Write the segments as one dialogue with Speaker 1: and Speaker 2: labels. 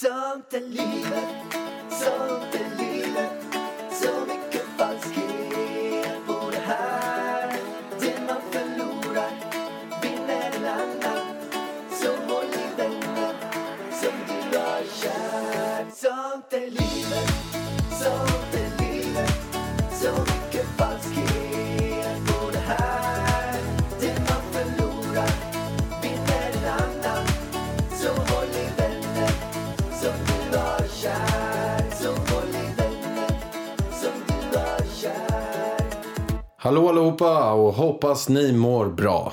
Speaker 1: Sånt är livet, sånt är livet. Så mycket falskhet på det här. Det man förlorar vinner en annan. Så håll i vänner som du har kär. Sånt är livet,
Speaker 2: Hallå allihopa och hoppas ni mår bra.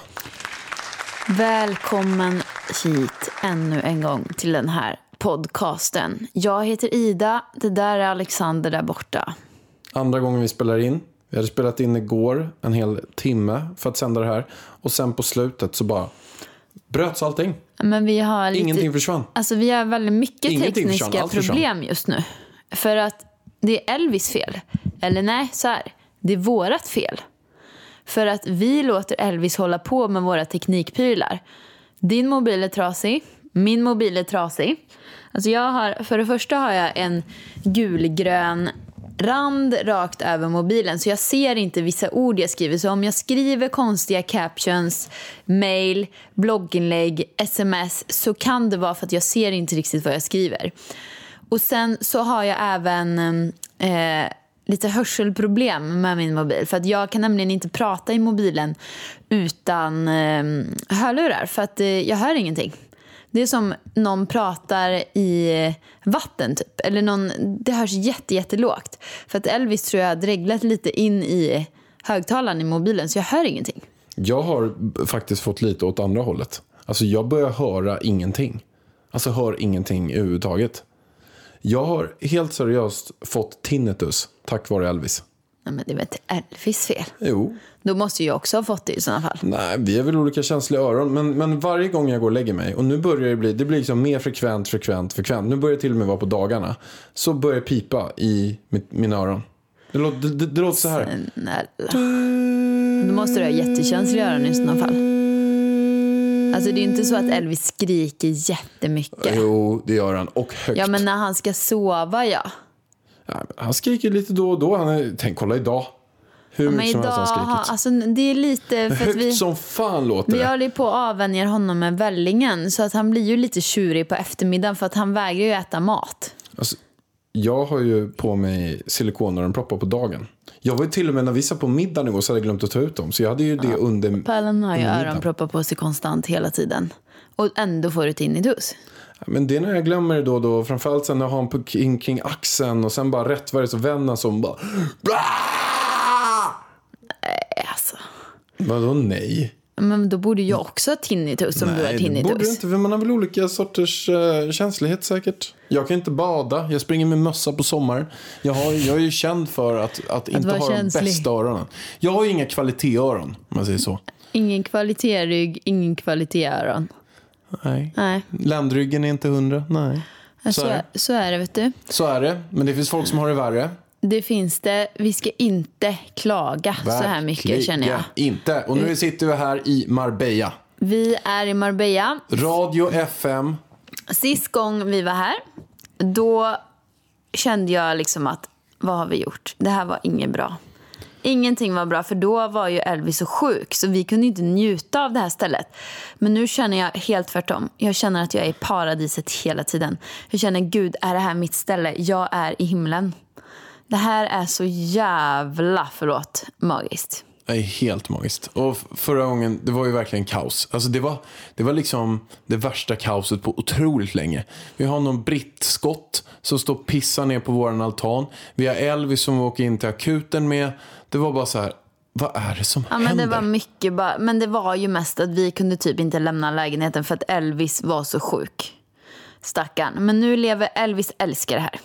Speaker 3: Välkommen hit ännu en gång till den här podcasten. Jag heter Ida, det där är Alexander där borta.
Speaker 2: Andra gången vi spelar in. Vi hade spelat in igår en hel timme för att sända det här. Och sen på slutet så bara bröts allting.
Speaker 3: Men vi har lite...
Speaker 2: Ingenting försvann.
Speaker 3: Alltså vi har väldigt mycket
Speaker 2: Ingenting
Speaker 3: tekniska
Speaker 2: försvann.
Speaker 3: problem just nu. För att det är Elvis fel. Eller nej, så här. Det är vårat fel. För att vi låter Elvis hålla på med våra teknikprylar. Din mobil är trasig. Min mobil är trasig. Alltså jag har, för det första har jag en gulgrön rand rakt över mobilen så jag ser inte vissa ord jag skriver. Så om jag skriver konstiga captions, mail, blogginlägg, sms så kan det vara för att jag ser inte riktigt vad jag skriver. Och sen så har jag även eh, lite hörselproblem med min mobil. För att jag kan nämligen inte prata i mobilen utan eh, hörlurar för att eh, jag hör ingenting. Det är som någon pratar i vatten typ. Eller någon, det hörs jätte, jättelågt. För att Elvis tror jag har dreglat lite in i högtalaren i mobilen så jag hör ingenting.
Speaker 2: Jag har faktiskt fått lite åt andra hållet. Alltså jag börjar höra ingenting. Alltså hör ingenting överhuvudtaget. Jag har helt seriöst fått tinnitus tack vare Elvis.
Speaker 3: Nej, men det är väl inte Elvis fel?
Speaker 2: Jo,
Speaker 3: Då måste jag också ha fått det i sådana fall.
Speaker 2: Nej, vi är väl olika känsliga öron. Men, men varje gång jag går och lägger mig. Och nu börjar det bli, det blir liksom mer frekvent, frekvent, frekvent. Nu börjar det till och med vara på dagarna. Så börjar det pipa i mitt, mina öron. Det låter, det, det, det låter så här.
Speaker 3: Snälla. Då måste du ha jättekänsliga öron i sådana fall. Alltså det är inte så att Elvis skriker jättemycket.
Speaker 2: Jo, det gör han. Och högt.
Speaker 3: Ja men när han ska sova ja.
Speaker 2: Ja, han skriker lite då och då. Han är, tänk, kolla idag. Hur
Speaker 3: Men
Speaker 2: mycket som
Speaker 3: idag,
Speaker 2: helst har han skrikit.
Speaker 3: alltså det är lite för att
Speaker 2: Högt
Speaker 3: vi,
Speaker 2: som fan låter
Speaker 3: vi
Speaker 2: det.
Speaker 3: håller ju på att avvänja honom med vällingen. Så att han blir ju lite tjurig på eftermiddagen för att han vägrar ju äta mat.
Speaker 2: Alltså, jag har ju på mig silikonöronproppar på dagen. Jag var ju till och med när vi satt på middagen igår så hade jag glömt att ta ut dem. Så jag hade ju det under...
Speaker 3: Pärlan har ju öronproppar på sig konstant hela tiden. Och ändå får du tinnitus.
Speaker 2: Men det är när jag glömmer det då och då. Framförallt sen när jag har en på kring, kring axeln och sen bara rätt vad det så vänder han som bara...
Speaker 3: Alltså.
Speaker 2: Vadå nej?
Speaker 3: Men då borde jag också ha tinnitus som du har
Speaker 2: nej, det
Speaker 3: tinnitus.
Speaker 2: borde du inte. För man har väl olika sorters uh, känslighet säkert. Jag kan inte bada. Jag springer med mössa på sommaren. Jag, har, jag är ju känd för att, att, inte
Speaker 3: vara
Speaker 2: ha
Speaker 3: känslig.
Speaker 2: de bästa öronen. Jag har ju inga kvalitéöron, om man säger så.
Speaker 3: Ingen kvalitetsrygg, ingen kvalitéöron.
Speaker 2: Nej.
Speaker 3: Nej,
Speaker 2: Ländryggen är inte hundra. Nej.
Speaker 3: så,
Speaker 2: Så är
Speaker 3: så är det vet du.
Speaker 2: Så är det. Men det finns folk som har det värre.
Speaker 3: Det finns det. Vi ska inte klaga så här mycket känner jag.
Speaker 2: Verkligen inte. Och nu sitter vi här i Marbella.
Speaker 3: Vi är i Marbella.
Speaker 2: Radio FM.
Speaker 3: Sist gång vi var här, då kände jag liksom att vad har vi gjort? Det här var inget bra. Ingenting var bra för då var ju Elvis så sjuk så vi kunde inte njuta av det här stället. Men nu känner jag helt tvärtom. Jag känner att jag är i paradiset hela tiden. Jag känner gud, är det här mitt ställe? Jag är i himlen. Det här är så jävla, förlåt, magiskt.
Speaker 2: Det är helt magiskt. Och förra gången, det var ju verkligen kaos. Alltså det var, det var liksom det värsta kaoset på otroligt länge. Vi har någon brittskott som står och pissar ner på våran altan. Vi har Elvis som vi åker in till akuten med. Det var bara så här, vad är det som
Speaker 3: Ja, men
Speaker 2: händer?
Speaker 3: det var mycket bara, men det var ju mest att vi kunde typ inte lämna lägenheten för att Elvis var så sjuk. Stackarn. Men nu lever Elvis älskar det här.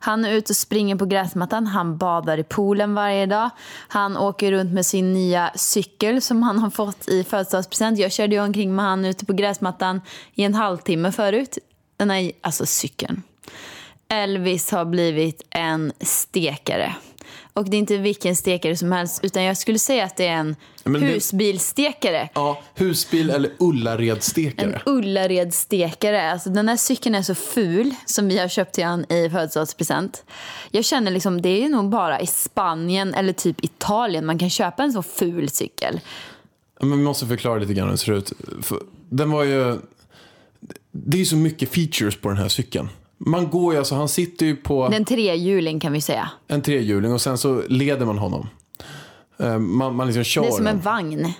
Speaker 3: Han är ute och springer på gräsmattan, han badar i poolen varje dag. Han åker runt med sin nya cykel som han har fått i födelsedagspresent. Jag körde ju omkring med han ute på gräsmattan i en halvtimme förut. Nej, alltså cykeln. Elvis har blivit en stekare. Och det är inte vilken stekare som helst, utan jag skulle säga att det är en
Speaker 2: Men det-
Speaker 3: husbilstekare.
Speaker 2: Ja, husbil eller Ullaredstekare.
Speaker 3: En Ullared-stekare. Alltså, den här cykeln är så ful som vi har köpt till han i födelsedagspresent. Jag känner liksom, det är nog bara i Spanien eller typ Italien man kan köpa en så ful cykel.
Speaker 2: Men vi måste förklara lite grann hur den ser ut. Den var ju... Det är så mycket features på den här cykeln. Man går ju, alltså han sitter ju på
Speaker 3: Den trehjuling kan vi säga.
Speaker 2: en trehjuling och sen så leder man honom. Eh, Man, man liksom kör
Speaker 3: Det är som
Speaker 2: den.
Speaker 3: en vagn.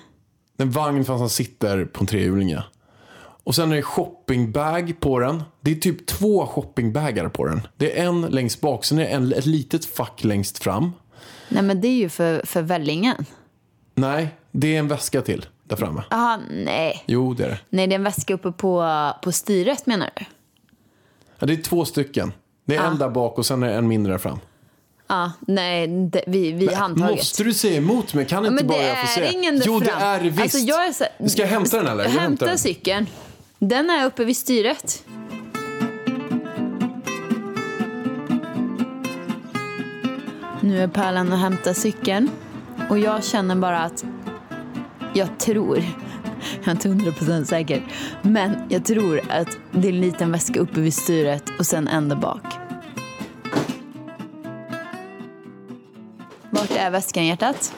Speaker 2: En vagn fast han sitter på en trehjuling. ja. Och sen är det shoppingbag på den. Det är typ två shoppingbagar på den. Det är en längst bak, sen är det en, ett litet fack längst fram.
Speaker 3: Nej men det är ju för, för vällingen.
Speaker 2: Nej, det är en väska till där framme.
Speaker 3: Jaha, nej.
Speaker 2: Jo, det är det.
Speaker 3: Nej, det är en väska uppe på, på styret menar du?
Speaker 2: Ja, det är två stycken. Det är en där bak och sen är det en mindre där fram.
Speaker 3: Ja, nej, det, vi, vi handtaget.
Speaker 2: Måste du säga emot mig? Kan inte
Speaker 3: men
Speaker 2: bara
Speaker 3: det
Speaker 2: jag få säga?
Speaker 3: ingen där
Speaker 2: Jo, det
Speaker 3: fram.
Speaker 2: är det visst.
Speaker 3: Alltså, jag är så,
Speaker 2: Ska jag hämta den eller? Jag
Speaker 3: Hämta
Speaker 2: den.
Speaker 3: cykeln. Den är uppe vid styret. Nu är Pärlan och hämtar cykeln. Och jag känner bara att jag tror, jag är inte hundra procent säker, men jag tror att det är en liten väska uppe vid styret och sen en där bak. Vart är väskan hjärtat?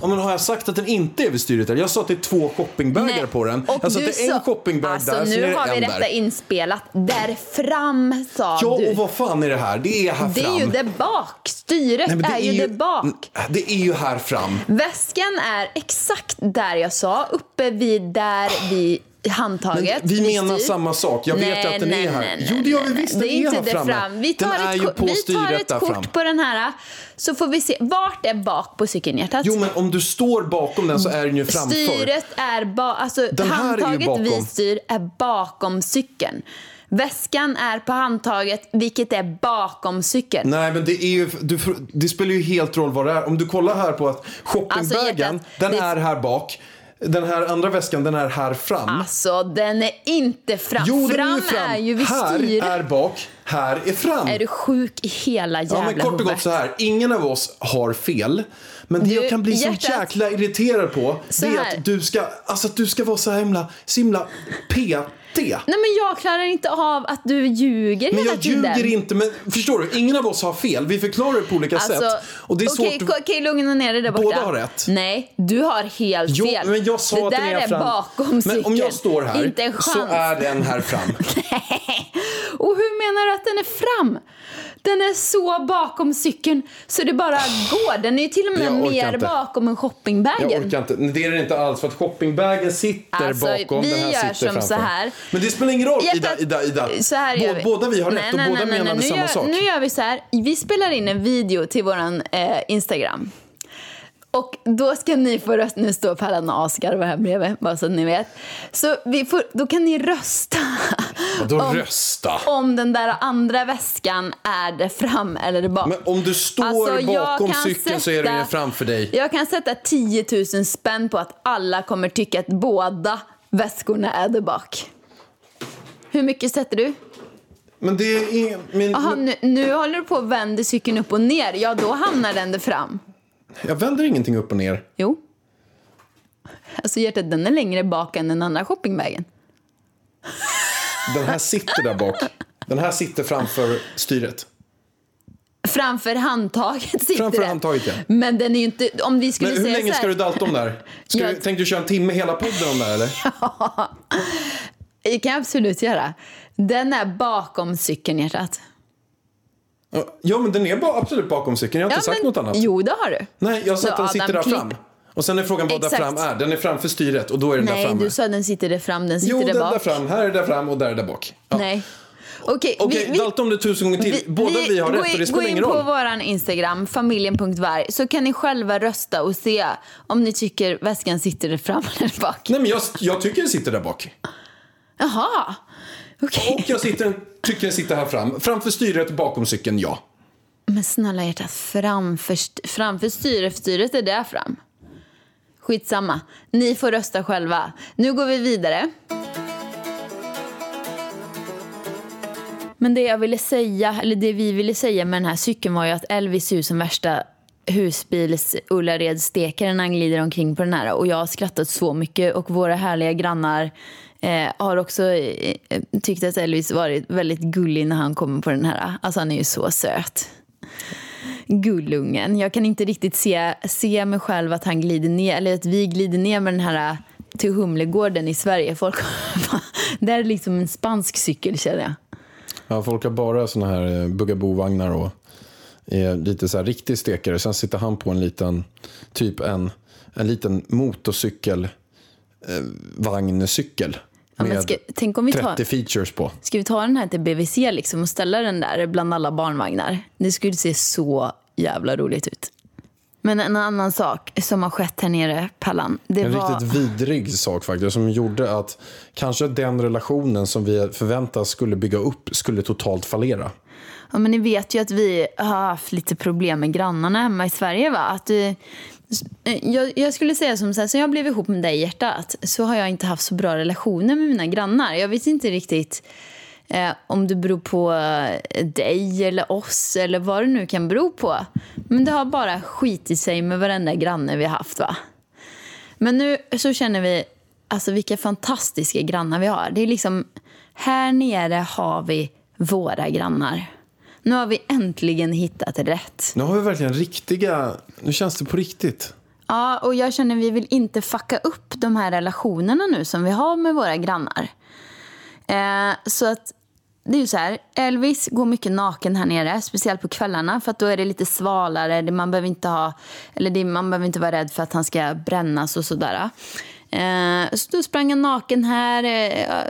Speaker 2: Ja, men har jag sagt att den inte är vid styret? Jag sa att det är två shoppingbagar
Speaker 3: Nej.
Speaker 2: på den. Jag sa att det är en shoppingbag
Speaker 3: alltså,
Speaker 2: där,
Speaker 3: nu
Speaker 2: det
Speaker 3: har vi detta
Speaker 2: där.
Speaker 3: inspelat. Där fram sa
Speaker 2: Ja,
Speaker 3: du.
Speaker 2: och vad fan är det här? Det är här
Speaker 3: det
Speaker 2: fram.
Speaker 3: är ju där bak. Styret
Speaker 2: Nej,
Speaker 3: är, ju där bak.
Speaker 2: Det är ju här fram.
Speaker 3: Väskan är exakt där jag sa, uppe vid där vid handtaget.
Speaker 2: Men vi menar
Speaker 3: styr.
Speaker 2: samma sak. Jag vet
Speaker 3: Nej,
Speaker 2: att den
Speaker 3: nej,
Speaker 2: är här.
Speaker 3: nej,
Speaker 2: jo, det gör vi visst. Den
Speaker 3: Det är inte
Speaker 2: här framme.
Speaker 3: fram. Vi tar
Speaker 2: den
Speaker 3: ett, ko- vi tar ett kort
Speaker 2: fram.
Speaker 3: på den här så får vi se. Vart är bak på cykeln hjärtat?
Speaker 2: Jo, men om du står bakom den så är den ju framför.
Speaker 3: Styret är ba- alltså
Speaker 2: här är
Speaker 3: handtaget
Speaker 2: bakom.
Speaker 3: vid styr är bakom cykeln. Väskan är på handtaget, vilket är bakom cykeln.
Speaker 2: Nej, men det, är ju, du, det spelar ju helt roll vad det är. Om du kollar här på att shoppingbagen,
Speaker 3: Alltså,
Speaker 2: den
Speaker 3: det-
Speaker 2: är här bak. Den här andra väskan, den är här fram.
Speaker 3: Alltså, den är inte fram.
Speaker 2: jo,
Speaker 3: fram,
Speaker 2: är ju fram.
Speaker 3: är ju vid
Speaker 2: här är bak, här är fram.
Speaker 3: Är du sjuk i hela jävla
Speaker 2: Ja, men kort och gott så här. Ingen av oss har fel. Men det
Speaker 3: Du,
Speaker 2: jag kan bli så
Speaker 3: hjärtat.
Speaker 2: jäkla irriterad på
Speaker 3: Så
Speaker 2: det är
Speaker 3: här.
Speaker 2: att du ska, alltså att du ska vara så himla, så himla petig.
Speaker 3: Nej, men jag klarar inte av att du ljuger
Speaker 2: Men
Speaker 3: hela
Speaker 2: jag
Speaker 3: tiden.
Speaker 2: ljuger inte. Men förstår du? Ingen av oss har fel. Vi förklarar det på olika
Speaker 3: Alltså,
Speaker 2: sätt. Och det är
Speaker 3: okej,
Speaker 2: svårt
Speaker 3: okej, lugna ner dig där borta.
Speaker 2: Båda har rätt.
Speaker 3: Nej, du har helt
Speaker 2: Jo,
Speaker 3: fel.
Speaker 2: men jag sa
Speaker 3: det där
Speaker 2: är fram.
Speaker 3: bakom cykeln.
Speaker 2: Men om jag står här
Speaker 3: Inte en chans.
Speaker 2: så är den här fram.
Speaker 3: Och hur menar du att den är fram? Den är så bakom cykeln så det bara går. Den är ju till och med mer
Speaker 2: inte.
Speaker 3: bakom än shoppingbagen.
Speaker 2: Jag orkar inte. Det är det inte alls. För att shoppingbagen sitter
Speaker 3: Alltså,
Speaker 2: bakom.
Speaker 3: vi
Speaker 2: den här
Speaker 3: gör
Speaker 2: sitter
Speaker 3: som
Speaker 2: framför.
Speaker 3: så här.
Speaker 2: Men det spelar ingen roll, Ida. Ida, Ida.
Speaker 3: Så här gör vi.
Speaker 2: Båda vi har rätt
Speaker 3: Nej,
Speaker 2: och
Speaker 3: nej,
Speaker 2: båda
Speaker 3: nej, nej,
Speaker 2: menade samma
Speaker 3: gör,
Speaker 2: sak.
Speaker 3: Nu gör vi så här. Vi spelar in en video till våran eh, Instagram. Och då ska ni få rösta. Nu står Pärlan och asgarvar här bredvid, bara så att ni vet. Så får, då kan ni rösta.
Speaker 2: Vadå
Speaker 3: om,
Speaker 2: rösta?
Speaker 3: Om den där andra väskan är det fram eller det bak.
Speaker 2: Men om du står
Speaker 3: Alltså,
Speaker 2: bakom cykeln så är den framför dig.
Speaker 3: Jag kan sätta 10 000 spänn på att alla kommer tycka att båda väskorna är där bak. Hur mycket sätter du?
Speaker 2: Men det är. Men,
Speaker 3: Aha, nu, nu håller du på och vänder cykeln upp och ner. Ja, då hamnar den där fram.
Speaker 2: Jag vänder ingenting upp och ner.
Speaker 3: Jo. Alltså hjärtat, den är längre bak än den andra shoppingbagen.
Speaker 2: Den här sitter där bak. Den här sitter framför styret.
Speaker 3: Framför handtaget sitter
Speaker 2: Framför
Speaker 3: den.
Speaker 2: handtaget, ja.
Speaker 3: Men den är ju inte... Om vi skulle
Speaker 2: Men hur
Speaker 3: säga
Speaker 2: länge
Speaker 3: så
Speaker 2: ska
Speaker 3: här,
Speaker 2: du dalta om där? Ska
Speaker 3: Jag-
Speaker 2: du, tänkte du köra en timme hela podden om det här, eller?
Speaker 3: Det kan jag absolut göra. Den är bakom cykeln, hjärtat.
Speaker 2: Ja, men den är bara absolut bakom cykeln. Jag har inte sagt något annat.
Speaker 3: Jo, det har du.
Speaker 2: Nej, jag sa att den sitter där fram. Och sen är frågan vad där fram är. Den är framför styret och då är den där
Speaker 3: Nej,
Speaker 2: framme.
Speaker 3: du sa den sitter där fram, den sitter
Speaker 2: jo,
Speaker 3: där
Speaker 2: den
Speaker 3: bak.
Speaker 2: där fram. Här är där fram och där är där bak. Ja.
Speaker 3: Nej. Okej,
Speaker 2: Okej,
Speaker 3: vi, vi,
Speaker 2: dalta om det tusen gånger till. Båda vi, har
Speaker 3: gå
Speaker 2: rätt och det spelar
Speaker 3: Gå
Speaker 2: ingen
Speaker 3: in på
Speaker 2: roll.
Speaker 3: vår Instagram, familjen.varg, så kan ni själva rösta och se om ni tycker väskan sitter där fram eller bak.
Speaker 2: Nej, men jag, jag tycker den sitter där bak.
Speaker 3: Jaha, okej.
Speaker 2: Och jag sitter, tycker den sitter här fram. Framför styret, bakom cykeln, ja.
Speaker 3: Men snälla hjärtat, framför, framför styret, styret är där fram. Skitsamma, ni får rösta själva. Nu går vi vidare. Men det jag ville säga, eller det vi ville säga med den här cykeln var ju att Elvis ser ut som värsta husbils Ullared-stekaren när han glider omkring på den här. Och jag har skrattat så mycket och våra härliga grannar eh, har också eh, eh, tyckt att Elvis varit väldigt gullig när han kommer på den här. Alltså han är ju så söt. Gullungen. Jag kan inte riktigt se, se mig själv att han glider ner, eller att vi glider ner med den här eh, till Humlegården i Sverige. Folk, det är liksom en spansk cykel känner jag.
Speaker 2: Ja, folk har bara såna här eh, bugabovagnar Bugaboo-vagnar och är lite så här riktig stekare. Sen sitter han på en liten, typ en, en liten motorcykel, eh, vagncykel.
Speaker 3: Ja,
Speaker 2: med
Speaker 3: ska, tänk om vi tar,
Speaker 2: 30 features på.
Speaker 3: ska vi ta den här till BVC liksom och ställa den där bland alla barnvagnar? Det skulle se så jävla roligt ut. Men en annan sak som har skett här nere, Pallan. Det
Speaker 2: En
Speaker 3: var...
Speaker 2: riktigt vidrig sak faktiskt som gjorde att kanske den relationen som vi förväntas skulle bygga upp skulle totalt fallera.
Speaker 3: Ja, men ni vet ju att vi har haft lite problem med grannarna hemma i Sverige. Va? Att, eh, Eh, jag, jag skulle säga som så här, sen jag blev ihop med dig hjärtat så har jag inte haft så bra relationer med mina grannar. Jag vet inte riktigt eh, om det beror på eh, dig eller oss eller vad det nu kan bero på. Men det har bara skitit sig med varenda granne vi har haft. va? Men nu så känner vi alltså vilka fantastiska grannar vi har. Det är liksom, här nere har vi våra grannar. Nu har vi äntligen hittat rätt.
Speaker 2: Nu har vi verkligen riktiga, nu känns det på riktigt.
Speaker 3: Ja, och jag känner vi vill inte fucka upp de här relationerna nu som vi har med våra grannar. Eh, så att det är ju så här, Elvis går mycket naken här nere, speciellt på kvällarna för att då är det lite svalare, det- man behöver inte ha, eller det, man behöver inte vara rädd för att han ska brännas och sådär. Eh, så då sprang han naken här, eh,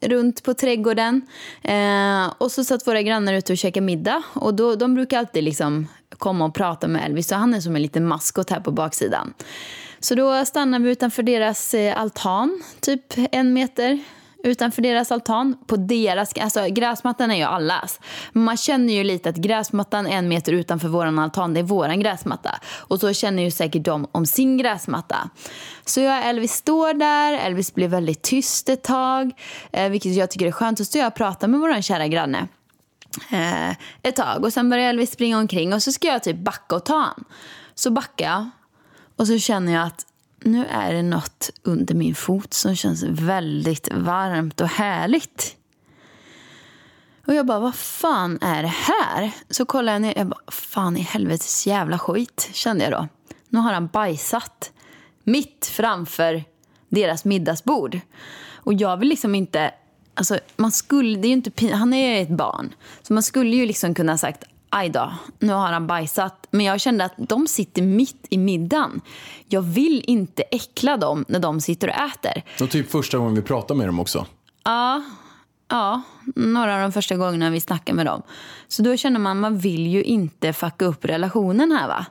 Speaker 3: runt på trädgården. Eh, och så satt våra grannar ute och käkade middag. Och då, de brukar alltid liksom komma och prata med Elvis. Så han är som en liten maskot här på baksidan. Så då stannade vi utanför deras eh, altan, typ en meter utanför deras altan. På deras, alltså gräsmattan är ju allas. Man känner ju lite att gräsmattan en meter utanför våran altan, det är våran gräsmatta. Och så känner ju säkert de om sin gräsmatta. Så jag och Elvis står där, Elvis blir väldigt tyst ett tag, eh, vilket jag tycker är skönt. Så står jag och pratar med våran kära granne eh, ett tag. Och sen börjar Elvis springa omkring och så ska jag typ backa och ta han. Så backar jag och så känner jag att nu är det något under min fot som känns väldigt varmt och härligt. Och jag bara, vad fan är det här? Så kollar jag ner, jag bara, fan i helvetes jävla skit, kände jag då. Nu har han bajsat mitt framför deras middagsbord. Och jag vill liksom inte, alltså man skulle, det är ju inte, han är ju ett barn. Så man skulle ju liksom kunna ha sagt, aj då, nu har han bajsat. Men jag kände att de sitter mitt i middagen. Jag vill inte äckla dem när de sitter och äter.
Speaker 2: Och typ första gången vi pratar med dem också.
Speaker 3: Ja, ja, några av de första gångerna vi snackar med dem. Så då känner man, man vill ju inte fucka upp relationen här va.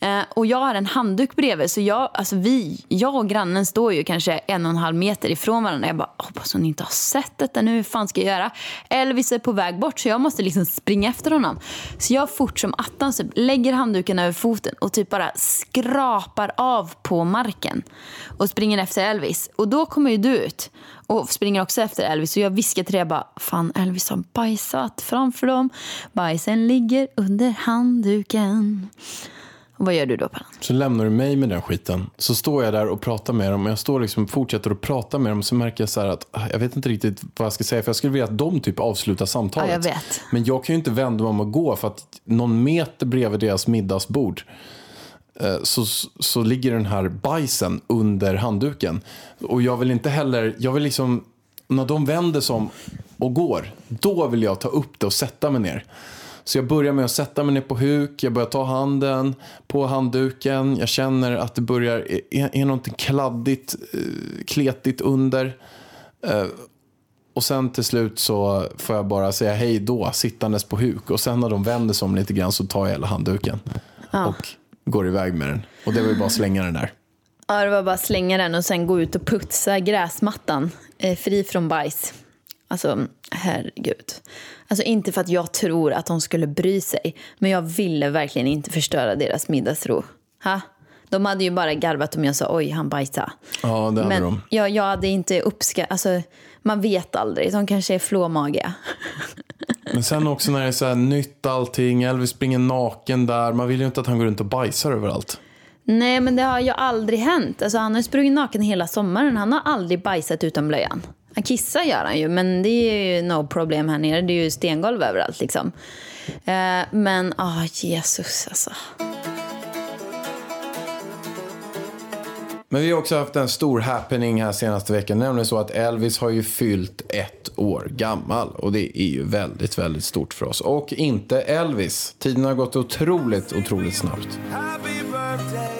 Speaker 3: Eh, och jag har en handduk bredvid, så jag, alltså vi, jag och grannen står ju kanske en och en halv meter ifrån varandra. Jag bara, hoppas hon inte har sett detta nu, hur fan ska jag göra? Elvis är på väg bort, så jag måste liksom springa efter honom. Så jag fort som attan typ, lägger handduken över foten och typ bara skrapar av på marken. Och springer efter Elvis. Och då kommer ju du ut och springer också efter Elvis. Och jag viskar till dig, jag bara, fan Elvis har bajsat framför dem. Bajsen ligger under handduken. Och vad gör du då, Pallan?
Speaker 2: Så lämnar du mig med den skiten. Så står jag där och pratar med dem. Och jag står liksom fortsätter att prata med dem. Så märker jag så här att ah, jag vet inte riktigt vad jag ska säga. För jag skulle vilja att de typ avslutar samtalet.
Speaker 3: Ja, jag vet.
Speaker 2: Men jag kan ju inte vända mig om och gå. För att någon meter bredvid deras middagsbord. eh, Så, så ligger den här bajsen under handduken. Och jag vill inte heller, jag vill liksom, när de vänder sig om och går, då vill jag ta upp det och sätta mig ner. Så jag börjar med att sätta mig ner på huk, jag börjar ta handen på handduken, jag känner att det börjar, är, är någonting kladdigt, eh, kletigt under. Eh, Och sen till slut så får jag bara säga hej då, sittandes på huk. Och sen när de vänder sig om lite grann så tar jag hela handduken och går iväg med den. Och det var ju bara att slänga den där.
Speaker 3: Ja, det var bara att slänga den och sen gå ut och putsa gräsmattan eh, fri från bajs. Alltså, herregud. Alltså inte för att jag tror att de skulle bry sig, men jag ville verkligen inte förstöra deras middagsro. Ha? De hade ju bara garvat om jag sa oj, han bajsade.
Speaker 2: Ja, det hade
Speaker 3: Men
Speaker 2: de.
Speaker 3: jag, jag hade inte uppskattat, alltså man vet aldrig, de kanske är flåmagiga.
Speaker 2: Men sen också när det är så här nytt allting, Elvis springer naken där. Man vill ju inte att han går runt och bajsar överallt.
Speaker 3: Nej, men det har ju aldrig hänt. Alltså, han har sprungit naken hela sommaren. Han har aldrig bajsat utan blöjan. Han kissar gör han ju, men det är ju no problem här nere. Det är ju stengolv överallt liksom. Eh, men, ah Jesus alltså.
Speaker 2: Men vi har också haft en stor happening här senaste veckan. Nämligen så att Elvis har ju fyllt ett år gammal. Och det är ju väldigt, väldigt stort för oss. Och inte Elvis. Tiden har gått otroligt, otroligt snabbt.
Speaker 4: Happy birthday,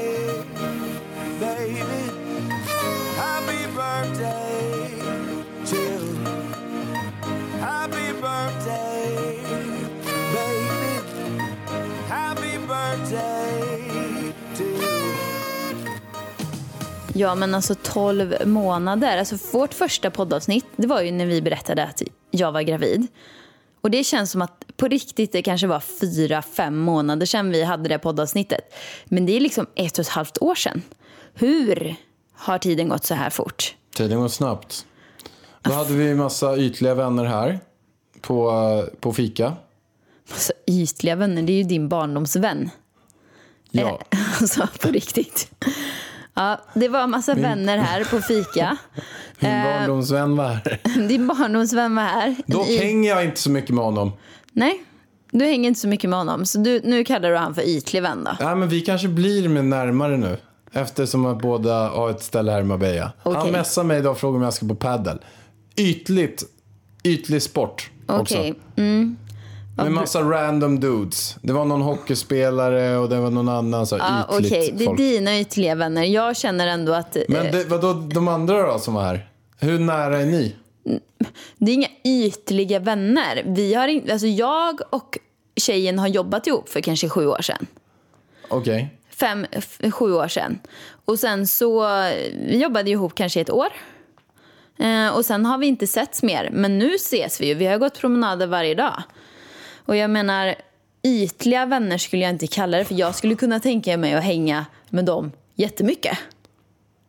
Speaker 3: Ja, men alltså 12 månader. Alltså vårt första poddavsnitt, det var ju när vi berättade att jag var gravid. Och det känns som att på riktigt det kanske var fyra, fem månader sedan vi hade det poddavsnittet. Men det är liksom ett och ett halvt år sedan. Hur har tiden gått så här fort?
Speaker 2: Tiden går snabbt. Då hade vi en massa ytliga vänner här på, på fika.
Speaker 3: Alltså, ytliga vänner, det är ju din barndomsvän.
Speaker 2: Ja,
Speaker 3: Eh, Alltså på riktigt. Ja, det var en massa vänner här på fika.
Speaker 2: min
Speaker 3: eh,
Speaker 2: barndomsvän var här.
Speaker 3: Din barndomsvän var här.
Speaker 2: Dock
Speaker 3: I-
Speaker 2: hänger jag inte så mycket med honom.
Speaker 3: Nej, du hänger inte så mycket med honom. Så du, nu kallar du han för ytlig vän då?
Speaker 2: Nej, men vi kanske blir med närmare nu. Eftersom att båda har ett ställe här i Marbella. Han
Speaker 3: Okej.
Speaker 2: messade mig idag och frågade om jag ska på paddel. Ytligt, ytlig sport också.
Speaker 3: Okej.
Speaker 2: Med massa random dudes. Det var någon hockeyspelare och det var någon annan så här
Speaker 3: Ja,
Speaker 2: ytligt
Speaker 3: Okej, det är
Speaker 2: folk.
Speaker 3: dina ytliga vänner. Jag känner ändå att eh,
Speaker 2: Men det, vadå de andra då som var här? Hur nära är ni?
Speaker 3: det är inga ytliga vänner. Vi har in, alltså jag och tjejen har jobbat ihop för kanske sju år sedan.
Speaker 2: Okej.
Speaker 3: Fem, f- sju år sedan. Och sen så, vi jobbade ihop kanske ett år. Eh, och sen har vi inte setts mer. Men nu ses vi ju. Vi har gått promenader varje dag. Och jag menar, ytliga vänner skulle jag inte kalla det. För jag skulle kunna tänka mig att hänga med dem jättemycket.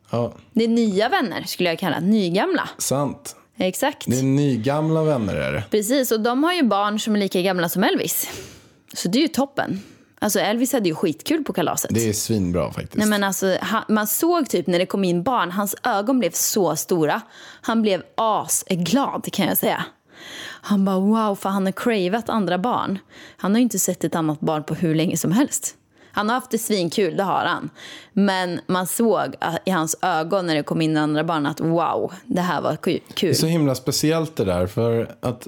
Speaker 2: Ja,
Speaker 3: Det är nya vänner skulle jag kalla det. Nygamla.
Speaker 2: sant.
Speaker 3: Exakt.
Speaker 2: Det är nygamla vänner är det.
Speaker 3: Precis, och de har ju barn som är lika gamla som Elvis. Så det är ju toppen. Alltså Elvis hade ju skitkul på kalaset.
Speaker 2: Det är svinbra faktiskt.
Speaker 3: Nej, men alltså, han, man såg typ när det kom in barn, hans ögon blev så stora. Han blev asglad kan jag säga. Han bara wow, för han har cravat andra barn. Han har ju inte sett ett annat barn på hur länge som helst. Han har haft det svinkul, det har han. Men man såg i hans ögon när det kom in andra barn att wow, det här var kul.
Speaker 2: Det är så himla speciellt det där. För att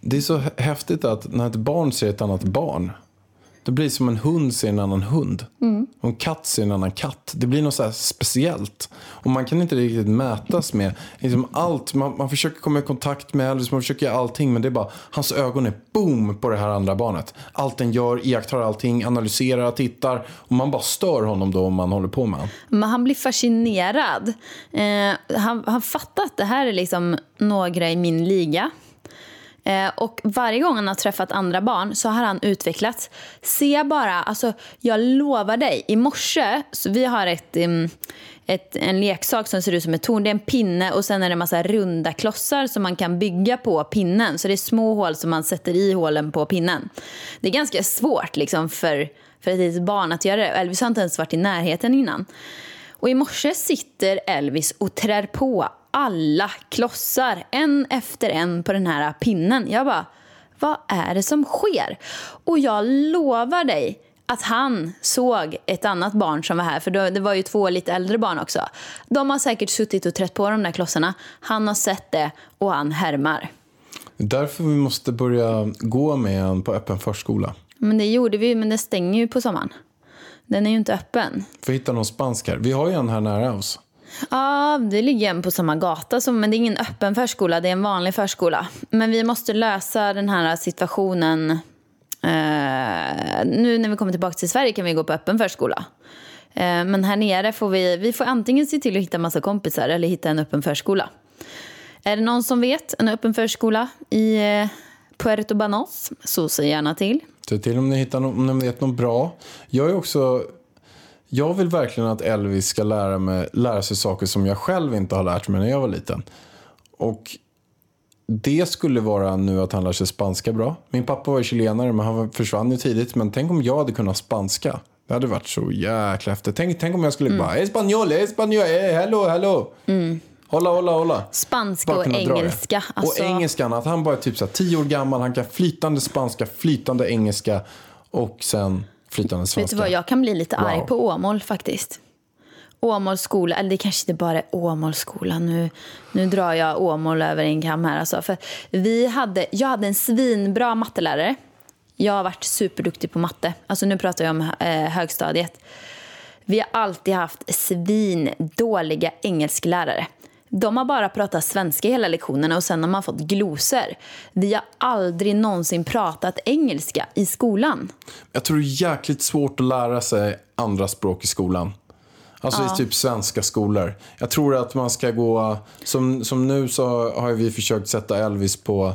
Speaker 2: det är så häftigt att när ett barn ser ett annat barn. Det blir som en hund ser en annan hund. Och en katt ser en annan katt. Det blir något så speciellt. Och man kan inte riktigt mätas med liksom allt. Man, man försöker komma i kontakt med Elvis, man försöker göra allting. Men det är bara, hans ögon är boom på det här andra barnet. Allt den gör, iakttar allting, analyserar, tittar. Och man bara stör honom då om man håller på med honom.
Speaker 3: Men han blir fascinerad. Eh, han, han fattar att det här är liksom några i min liga. Eh, och varje gång han har träffat andra barn så har han utvecklats. Se bara, alltså jag lovar dig, i morse, så vi har ett, ett, en leksak som ser ut som ett torn. Det är en pinne och sen är det en massa runda klossar som man kan bygga på pinnen. Så det är små hål som man sätter i hålen på pinnen. Det är ganska svårt liksom för, för ett litet barn att göra det. Elvis har inte ens varit i närheten innan. Och i morse sitter Elvis och trär på alla klossar, en efter en på den här pinnen. Jag bara, vad är det som sker? Och jag lovar dig att han såg ett annat barn som var här, för det var ju två lite äldre barn också. De har säkert suttit och trätt på de där klossarna. Han har sett det och han härmar.
Speaker 2: Därför vi måste börja gå med en på öppen förskola.
Speaker 3: Men det gjorde vi, men det stänger ju på sommaren. Den är ju inte öppen.
Speaker 2: För att hitta någon spansk här. Vi har ju en här nära oss.
Speaker 3: Ja, det ligger en på samma gata, som, men det är ingen öppen förskola, det är en vanlig förskola. Men vi måste lösa den här situationen. Eh, nu när vi kommer tillbaka till Sverige kan vi gå på öppen förskola. Eh, men här nere får vi, vi får antingen se till att hitta massa kompisar eller hitta en öppen förskola. Är det någon som vet en öppen förskola i eh, Puerto Banos så säg gärna till.
Speaker 2: Se till om ni hittar någon, om ni vet något bra. Jag är också... Jag vill verkligen att Elvis ska lära, mig, lära sig saker som jag själv inte har lärt mig när jag var liten. Och det skulle vara nu att han lär sig spanska bra. Min pappa var chilenare men han försvann ju tidigt. Men tänk om jag hade kunnat spanska. Det hade varit så jäkla häftigt. Tänk, tänk om jag skulle bara, espanjol, espanjol, eh, hello, hello. Hålla, hålla, hålla.
Speaker 3: Spanska
Speaker 2: Bara
Speaker 3: och engelska. Alltså,
Speaker 2: Och engelskan, att han bara är typ så här, tio år gammal, han kan flytande spanska, flytande engelska och sen flytande svenska.
Speaker 3: Vet du vad, jag kan bli lite arg
Speaker 2: Wow.
Speaker 3: på Åmål faktiskt. Åmåls skola, eller det kanske inte bara är Åmåls skola. Nu, nu drar jag Åmål över en kam här. Alltså. För vi hade, jag hade en svinbra mattelärare. Jag har varit superduktig på matte. Alltså nu pratar jag om eh, högstadiet. Vi har alltid haft svindåliga engelsklärare. De har bara pratat svenska hela lektionerna och sen har man fått glosor. Vi har aldrig någonsin pratat engelska i skolan.
Speaker 2: Jag tror det är jäkligt svårt att lära sig andra språk i skolan. Alltså i typ svenska skolor. Jag tror att man ska gå, som, som nu så har vi försökt sätta Elvis på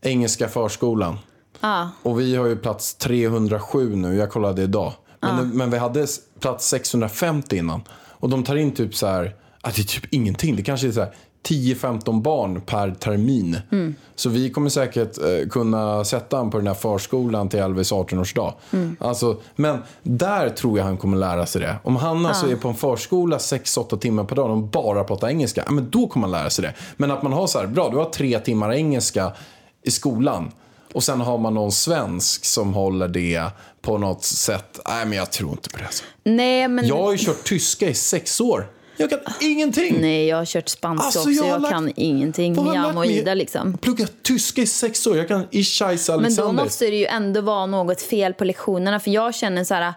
Speaker 2: engelska förskolan.
Speaker 3: Ja.
Speaker 2: Och vi har ju plats 307 nu, jag kollade idag. Men, men vi hade plats 650 innan. Och de tar in typ så här, att det är typ ingenting. Det kanske är så här 10-15 barn per termin. Så vi kommer säkert eh, kunna sätta honom på den här förskolan till Elvis 18-årsdag. Alltså, men där tror jag han kommer lära sig det. Om han alltså är på en förskola 6-8 timmar per dag och bara pratar engelska, ja, men då kommer han lära sig det. Men att man har så här, bra du har tre timmar engelska i skolan. Och sen har man någon svensk som håller det på något sätt. Nej, men jag tror inte på det. Alltså.
Speaker 3: Nej, men...
Speaker 2: Jag har ju kört tyska i sex år. Jag kan ingenting.
Speaker 3: Nej, jag har kört spanska
Speaker 2: Alltså,
Speaker 3: också.
Speaker 2: jag
Speaker 3: Jag,
Speaker 2: lagt-
Speaker 3: kan ingenting. Jam och? Ida liksom.
Speaker 2: Pluggat tyska i sex år. Jag kan Ishais
Speaker 3: Men
Speaker 2: Alexander.
Speaker 3: då måste det ju ändå vara något fel på lektionerna. För jag känner så här,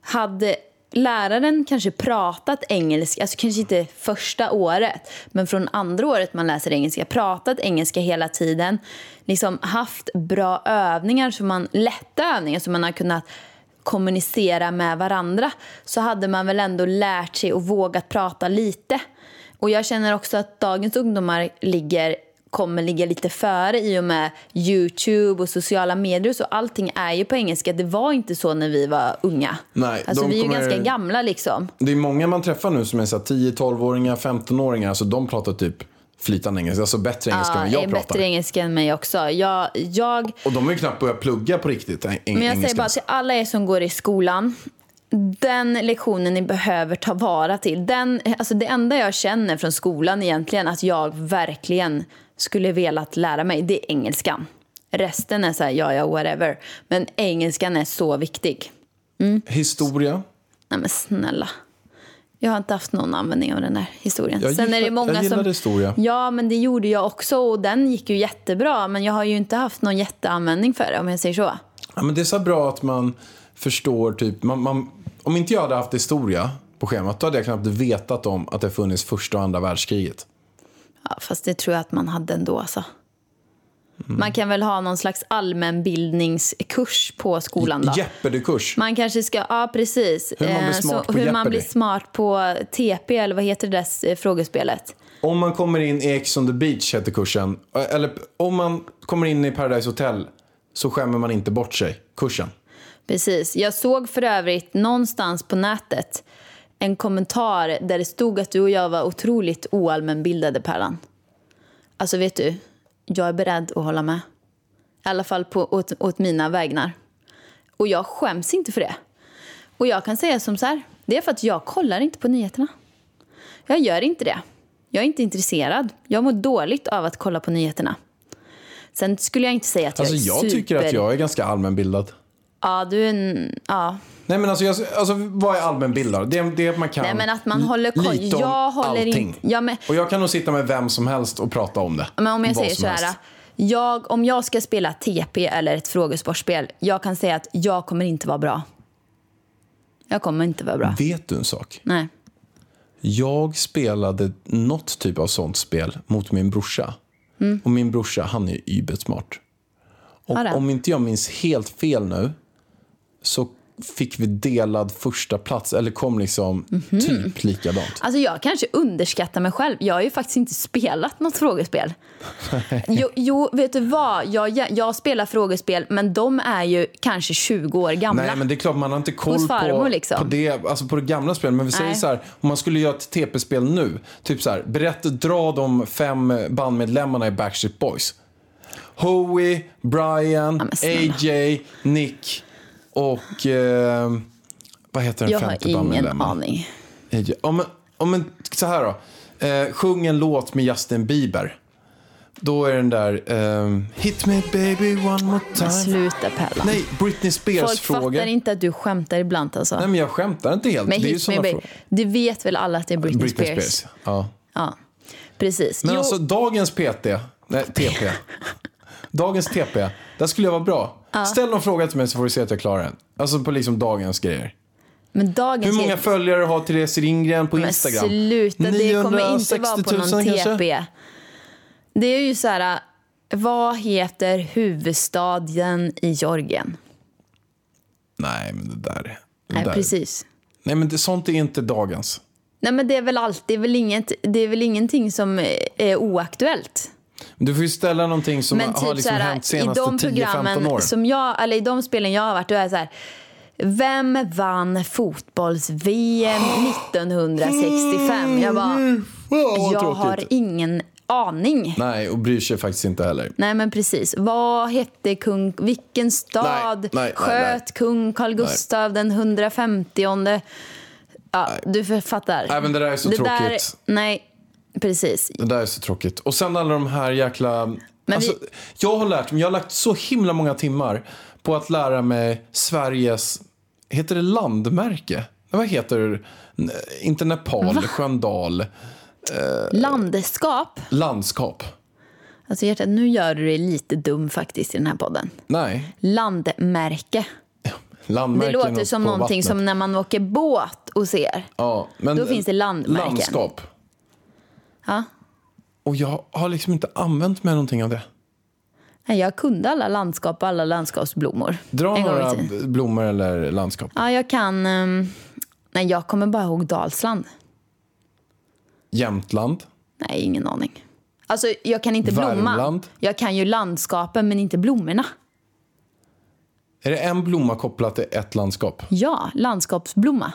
Speaker 3: hade läraren kanske pratat engelska, alltså kanske inte första året, men från andra året man läser engelska, pratat engelska hela tiden, liksom haft bra övningar, så man, lätta övningar som man har kunnat kommunicera med varandra, så hade man väl ändå lärt sig och vågat prata lite. Och jag känner också att dagens ungdomar ligger kommer ligga lite före i och med Youtube och sociala medier. Så allting är ju på engelska. Det var inte så när vi var unga.
Speaker 2: Nej,
Speaker 3: alltså, vi är ju
Speaker 2: kommer-
Speaker 3: ganska gamla liksom.
Speaker 2: Det är många man träffar nu som är så här 10-12-åringar, 15-åringar. Alltså de pratar typ flytande engelska. Alltså bättre engelska än
Speaker 3: Ja, är
Speaker 2: jag pratar.
Speaker 3: bättre engelska än mig också. Jag, jag,
Speaker 2: Och de har ju knappt börjat plugga på riktigt eng-
Speaker 3: men jag
Speaker 2: engelska.
Speaker 3: säger bara till alla er som går i skolan. Den lektionen ni behöver ta vara till. Den, alltså det enda jag känner från skolan egentligen att jag verkligen skulle velat lära mig, det är engelskan. Resten är så här, ja, ja, whatever. Men engelskan är så viktig.
Speaker 2: Historia.
Speaker 3: Nej men snälla. Jag har inte haft någon användning av den här historien.
Speaker 2: Jag
Speaker 3: Sen är det
Speaker 2: gillar-
Speaker 3: många
Speaker 2: jag gillade
Speaker 3: som...
Speaker 2: historia.
Speaker 3: Ja, men det gjorde jag också och den gick ju jättebra. Men jag har ju inte haft någon jätteanvändning för det om jag säger så.
Speaker 2: Ja, men det är så bra att man förstår typ, man, man, om inte jag hade haft historia på schemat då hade jag knappt vetat om att det funnits första och andra världskriget.
Speaker 3: Ja, fast det tror jag att man hade ändå alltså.
Speaker 2: Mm.
Speaker 3: Man kan väl ha någon slags allmänbildningskurs på skolan då?
Speaker 2: Jeopardy-kurs.
Speaker 3: Man kanske ska, ja precis.
Speaker 2: Hur man blir
Speaker 3: Eh,
Speaker 2: smart
Speaker 3: så,
Speaker 2: på
Speaker 3: hur man blir smart på TP eller vad heter det där eh, frågespelet?
Speaker 2: Om man kommer in i Ex on the beach heter kursen. Eller om man kommer in i Paradise Hotel så skämmer man inte bort sig. Kursen.
Speaker 3: Precis. Jag såg för övrigt någonstans på nätet en kommentar där det stod att du och jag var otroligt oallmänbildade, Pärlan. Alltså, vet du, jag är beredd att hålla med. I alla fall på, åt, åt mina vägnar. Och jag skäms inte för det. Och jag kan säga som så här, det är för att jag kollar inte på nyheterna. Jag gör inte det. Jag är inte intresserad. Jag mår dåligt av att kolla på nyheterna. Sen skulle jag inte säga att
Speaker 2: Alltså
Speaker 3: jag är
Speaker 2: jag tycker att
Speaker 3: super-
Speaker 2: jag är ganska allmänbildad.
Speaker 3: Ja, du är en... Ja.
Speaker 2: Nej men alltså, jag, alltså vad är allmänbildad? Det, det är att man kan
Speaker 3: Nej, men att man håller koll.
Speaker 2: lite om
Speaker 3: Jag håller
Speaker 2: allting.
Speaker 3: inte- Ja, men-
Speaker 2: Och jag kan nog sitta med vem som helst och prata om det.
Speaker 3: Men om jag
Speaker 2: Vad
Speaker 3: säger så här. Jag, om jag ska spela TP eller ett frågesportspel, jag kan säga att jag kommer inte vara bra. Jag kommer inte vara bra.
Speaker 2: Vet du en sak?
Speaker 3: Nej.
Speaker 2: Jag spelade något typ av sånt spel mot min brorsa.
Speaker 3: Mm.
Speaker 2: Och min brorsa, han är übersmart. Och
Speaker 3: Ja, det.
Speaker 2: om inte jag minns helt fel nu så fick vi delad första plats eller kom liksom
Speaker 3: Mhm.
Speaker 2: typ likadant.
Speaker 3: Alltså jag kanske underskattar mig själv. Jag har ju faktiskt inte spelat något frågespel. Jo, jo vet du vad? Jag, jag spelar frågespel, men de är ju kanske 20 år gamla.
Speaker 2: Nej, men det är klart man har inte koll
Speaker 3: farmor,
Speaker 2: på,
Speaker 3: liksom.
Speaker 2: på, det, alltså på det gamla spelet. Men vi säger
Speaker 3: Nej.
Speaker 2: så här, om man skulle göra ett TP-spel nu. Typ så här, berätta, dra de fem bandmedlemmarna i Backstreet Boys. Howie, Brian,
Speaker 3: snälla.
Speaker 2: AJ, Nick och... Eh, vad heter den
Speaker 3: jag har
Speaker 2: femte
Speaker 3: ingen
Speaker 2: bandmedlemmen?
Speaker 3: aning.
Speaker 2: Ja, men, ja, men så här då. Eh, sjung en låt med Justin Bieber. Då är den där... ehm, Hit me baby one more time.
Speaker 3: Sluta Pella.
Speaker 2: Nej, Britney Spears
Speaker 3: Folk
Speaker 2: fråga.
Speaker 3: fattar inte att du skämtar ibland alltså.
Speaker 2: Nej, men jag skämtar inte helt.
Speaker 3: men
Speaker 2: det
Speaker 3: Hit Me Baby,
Speaker 2: frågor.
Speaker 3: du vet väl alla att det är Britney, Spears?
Speaker 2: Ja.
Speaker 3: Ja, precis.
Speaker 2: Men
Speaker 3: Jo,
Speaker 2: alltså dagens PT, nej TP, dagens TP, där skulle jag vara bra. Ställ någon fråga till mig så får du se att jag klarar den. Alltså på liksom dagens grejer.
Speaker 3: men dagens
Speaker 2: Hur många följare har Therese Ringren på
Speaker 3: Men
Speaker 2: Instagram?
Speaker 3: sluta, det kommer inte vara på
Speaker 2: 960
Speaker 3: någon
Speaker 2: 000 kanske?
Speaker 3: TP. Det är ju så här, vad heter huvudstaden i Georgien?
Speaker 2: Nej, men det där. Det
Speaker 3: Nej,
Speaker 2: där.
Speaker 3: precis.
Speaker 2: Nej, men det, sånt är inte dagens.
Speaker 3: Nej, men det är väl alltid, väl inget, det är väl ingenting som är oaktuellt.
Speaker 2: Du får ju ställa någonting som
Speaker 3: Men
Speaker 2: har
Speaker 3: typ
Speaker 2: liksom
Speaker 3: så här,
Speaker 2: hänt
Speaker 3: i
Speaker 2: senaste
Speaker 3: de
Speaker 2: 10-15
Speaker 3: programmen
Speaker 2: åren.
Speaker 3: som jag, eller i de spelen jag har varit, då är det så här. Vem vann fotbolls-VM 1965? Jag bara, jag har ingen aning.
Speaker 2: Nej, och bryr sig faktiskt inte heller.
Speaker 3: Nej men precis. Vad hette kung, vilken stad
Speaker 2: Nej, nej,
Speaker 3: sköt
Speaker 2: nej.
Speaker 3: kung Carl Gustav den 150 Ja, du fattar.
Speaker 2: Nej, men det där är så
Speaker 3: Där,
Speaker 2: tråkigt.
Speaker 3: nej, precis.
Speaker 2: Det där är så tråkigt. Och sen alla de här jäkla...
Speaker 3: Men
Speaker 2: alltså,
Speaker 3: vi-
Speaker 2: Jag har lärt mig, jag har lagt så himla många timmar på att lära mig Sveriges, heter det landmärke? Vad heter Inte Nepal, Sköndal,
Speaker 3: Landskap.
Speaker 2: landskap.
Speaker 3: Alltså hjärtat, nu gör du dig lite dum faktiskt i den här podden.
Speaker 2: Nej,
Speaker 3: Landmärke. Det låter som någonting
Speaker 2: vattnet.
Speaker 3: som när man åker båt och ser.
Speaker 2: Ja, men
Speaker 3: Då finns det landmärken.
Speaker 2: Landskap.
Speaker 3: Ja.
Speaker 2: Och jag har liksom inte använt mig någonting av det.
Speaker 3: Nej, jag kunde alla landskap och alla landskapsblommor.
Speaker 2: Dra
Speaker 3: en
Speaker 2: några blommor eller landskap.
Speaker 3: Ja, jag kan... ehm, nej, jag kommer bara ihåg Dalsland.
Speaker 2: Jämtland.
Speaker 3: Nej, ingen aning. Alltså, jag kan inte.
Speaker 2: Värmland.
Speaker 3: Jag kan ju landskapen, men inte blommorna.
Speaker 2: Är det en blomma kopplat till ett landskap?
Speaker 3: Ja, landskapsblomma.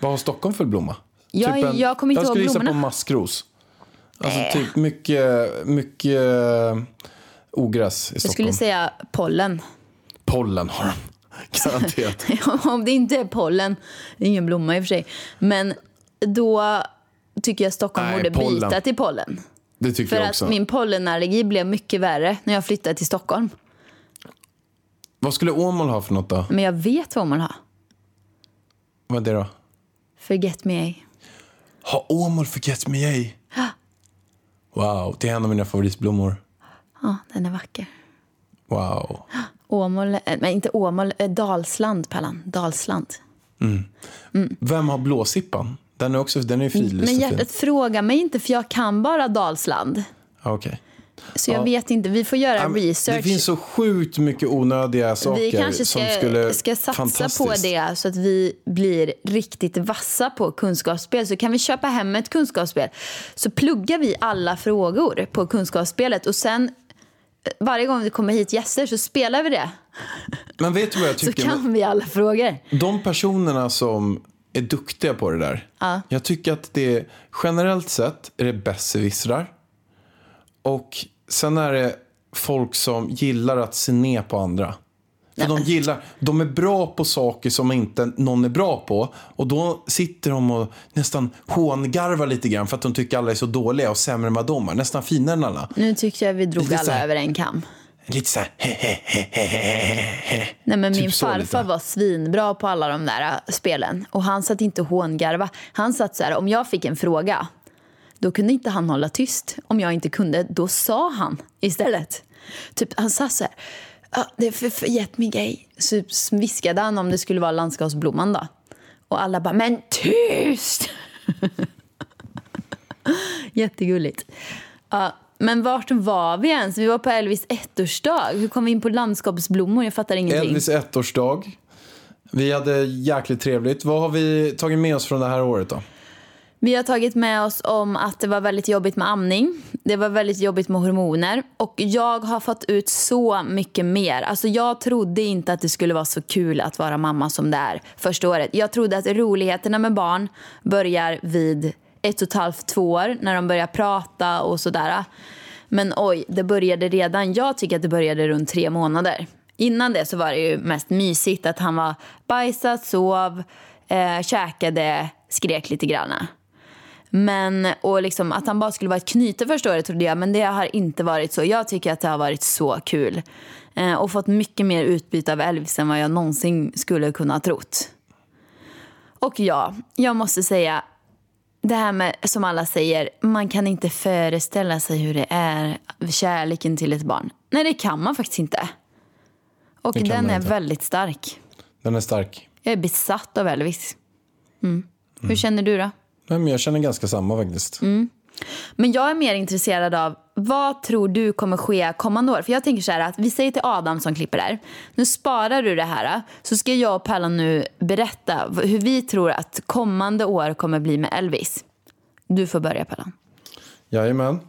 Speaker 2: Vad har Stockholm för blomma?
Speaker 3: Jag- jag kommer inte
Speaker 2: jag
Speaker 3: ihåg
Speaker 2: skulle gissa på
Speaker 3: blommorna.
Speaker 2: maskros. Alltså typ mycket, mycket eh, ogräs i
Speaker 3: Jag
Speaker 2: Stockholm.
Speaker 3: skulle säga pollen.
Speaker 2: Pollen har de. Garanterat.
Speaker 3: Om det inte är pollen, det är ingen blomma i och för sig, men då tycker jag Stockholm
Speaker 2: Nej,
Speaker 3: borde
Speaker 2: pollen.
Speaker 3: byta till pollen.
Speaker 2: Det tycker
Speaker 3: För
Speaker 2: jag
Speaker 3: att
Speaker 2: också.
Speaker 3: min pollenallergi blev mycket värre när jag flyttade till Stockholm.
Speaker 2: Vad skulle Åmål ha för något då?
Speaker 3: Men jag vet vad man har.
Speaker 2: Vad är det då?
Speaker 3: Forget me ej.
Speaker 2: Ha Åmål Forget Me Ej. Wow, det är en av mina favoritblommor.
Speaker 3: Ja, den är vacker.
Speaker 2: Wow.
Speaker 3: Åmål, eh, men inte Åmål, eh, Dalsland, Pallan. Dalsland.
Speaker 2: Vem har blåsippan? Den är också den är ju
Speaker 3: Men hjärtat, fråga mig inte för jag kan bara Dalsland.
Speaker 2: Ja, Okej.
Speaker 3: Så jag
Speaker 2: Ja.
Speaker 3: vet inte, vi får göra
Speaker 2: men
Speaker 3: research.
Speaker 2: Det finns så sjukt mycket onödiga saker
Speaker 3: vi kanske
Speaker 2: som
Speaker 3: ska,
Speaker 2: skulle...
Speaker 3: ska satsa på det så att vi blir riktigt vassa på kunskapsspel. Så kan vi köpa hem ett kunskapsspel. Så pluggar vi alla frågor på kunskapsspelet och sen eh, varje gång det kommer hit gäster så spelar vi det.
Speaker 2: Men vet du vad jag
Speaker 3: Så
Speaker 2: tycker?
Speaker 3: kan vi alla frågor.
Speaker 2: De personerna som är duktiga på det där.
Speaker 3: Ja.
Speaker 2: Jag tycker att det generellt sett är det besserwissrar. Och sen är det folk som gillar att se ner på andra. För de gillar, de är bra på saker som inte någon är bra på. Och då sitter de och nästan hångarvar lite grann för att de tycker alla är så dåliga och sämre än vad de är. Nästan finare än alla.
Speaker 3: Nu tyckte jag vi drog
Speaker 2: Lite
Speaker 3: alla
Speaker 2: här-
Speaker 3: över en kam.
Speaker 2: Lite så här,
Speaker 3: Nej, men
Speaker 2: Typ
Speaker 3: min farfar var svinbra på alla de där äh, spelen. Och han satt inte och hångarva. Han satt så här, om jag fick en fråga, då kunde inte han hålla tyst. Om jag inte kunde, då sa han istället. Typ, han sa så här, ah, det är för, för jättemycket. Så viskade han om det skulle vara landskapsblomman då. Och alla bara, men tyst! Jättegulligt. Ja, men vart var vi ens? Vi var på Elvis ettårsdag. Hur kom vi in på landskapsblommor? Jag fattar ingenting.
Speaker 2: Elvis ettårsdag. Vi hade jäkligt trevligt. Vad har vi tagit med oss från det här året då?
Speaker 3: Vi har tagit med oss om att det var väldigt jobbigt med amning. Det var väldigt jobbigt med hormoner. Och jag har fått ut så mycket mer. Alltså jag trodde inte att det skulle vara så kul att vara mamma som det är första året. Jag trodde att roligheterna med barn börjar vid ett och ett halvt, två år. När de börjar prata och sådär. Men oj, det började redan. Jag tycker att det började runt tre månader. Innan det så var det ju mest mysigt att han var bajsat, sov, eh, käkade, skrek lite grann. Men, och liksom, att han bara skulle vara ett knyte första året trodde jag, men det har inte varit så. Jag tycker att det har varit så kul. Eh, och fått mycket mer utbyte av Elvis än vad jag någonsin skulle kunna ha trott. Och ja, jag måste säga, det här med, som alla säger, man kan inte föreställa sig hur det är, kärleken till ett barn. Nej, det kan man faktiskt inte. Och den är
Speaker 2: inte.
Speaker 3: väldigt stark.
Speaker 2: Den är stark.
Speaker 3: Jag är besatt av Elvis. Mm. Hur känner du då?
Speaker 2: Nej, men jag känner ganska samma faktiskt.
Speaker 3: Men jag är mer intresserad av vad tror du kommer ske kommande år? För jag tänker så här att vi säger till Adam som klipper där. Nu sparar du det här så ska jag och Pallan nu berätta hur vi tror att kommande år kommer bli med Elvis. Du får börja Pallan.
Speaker 2: Jajamän.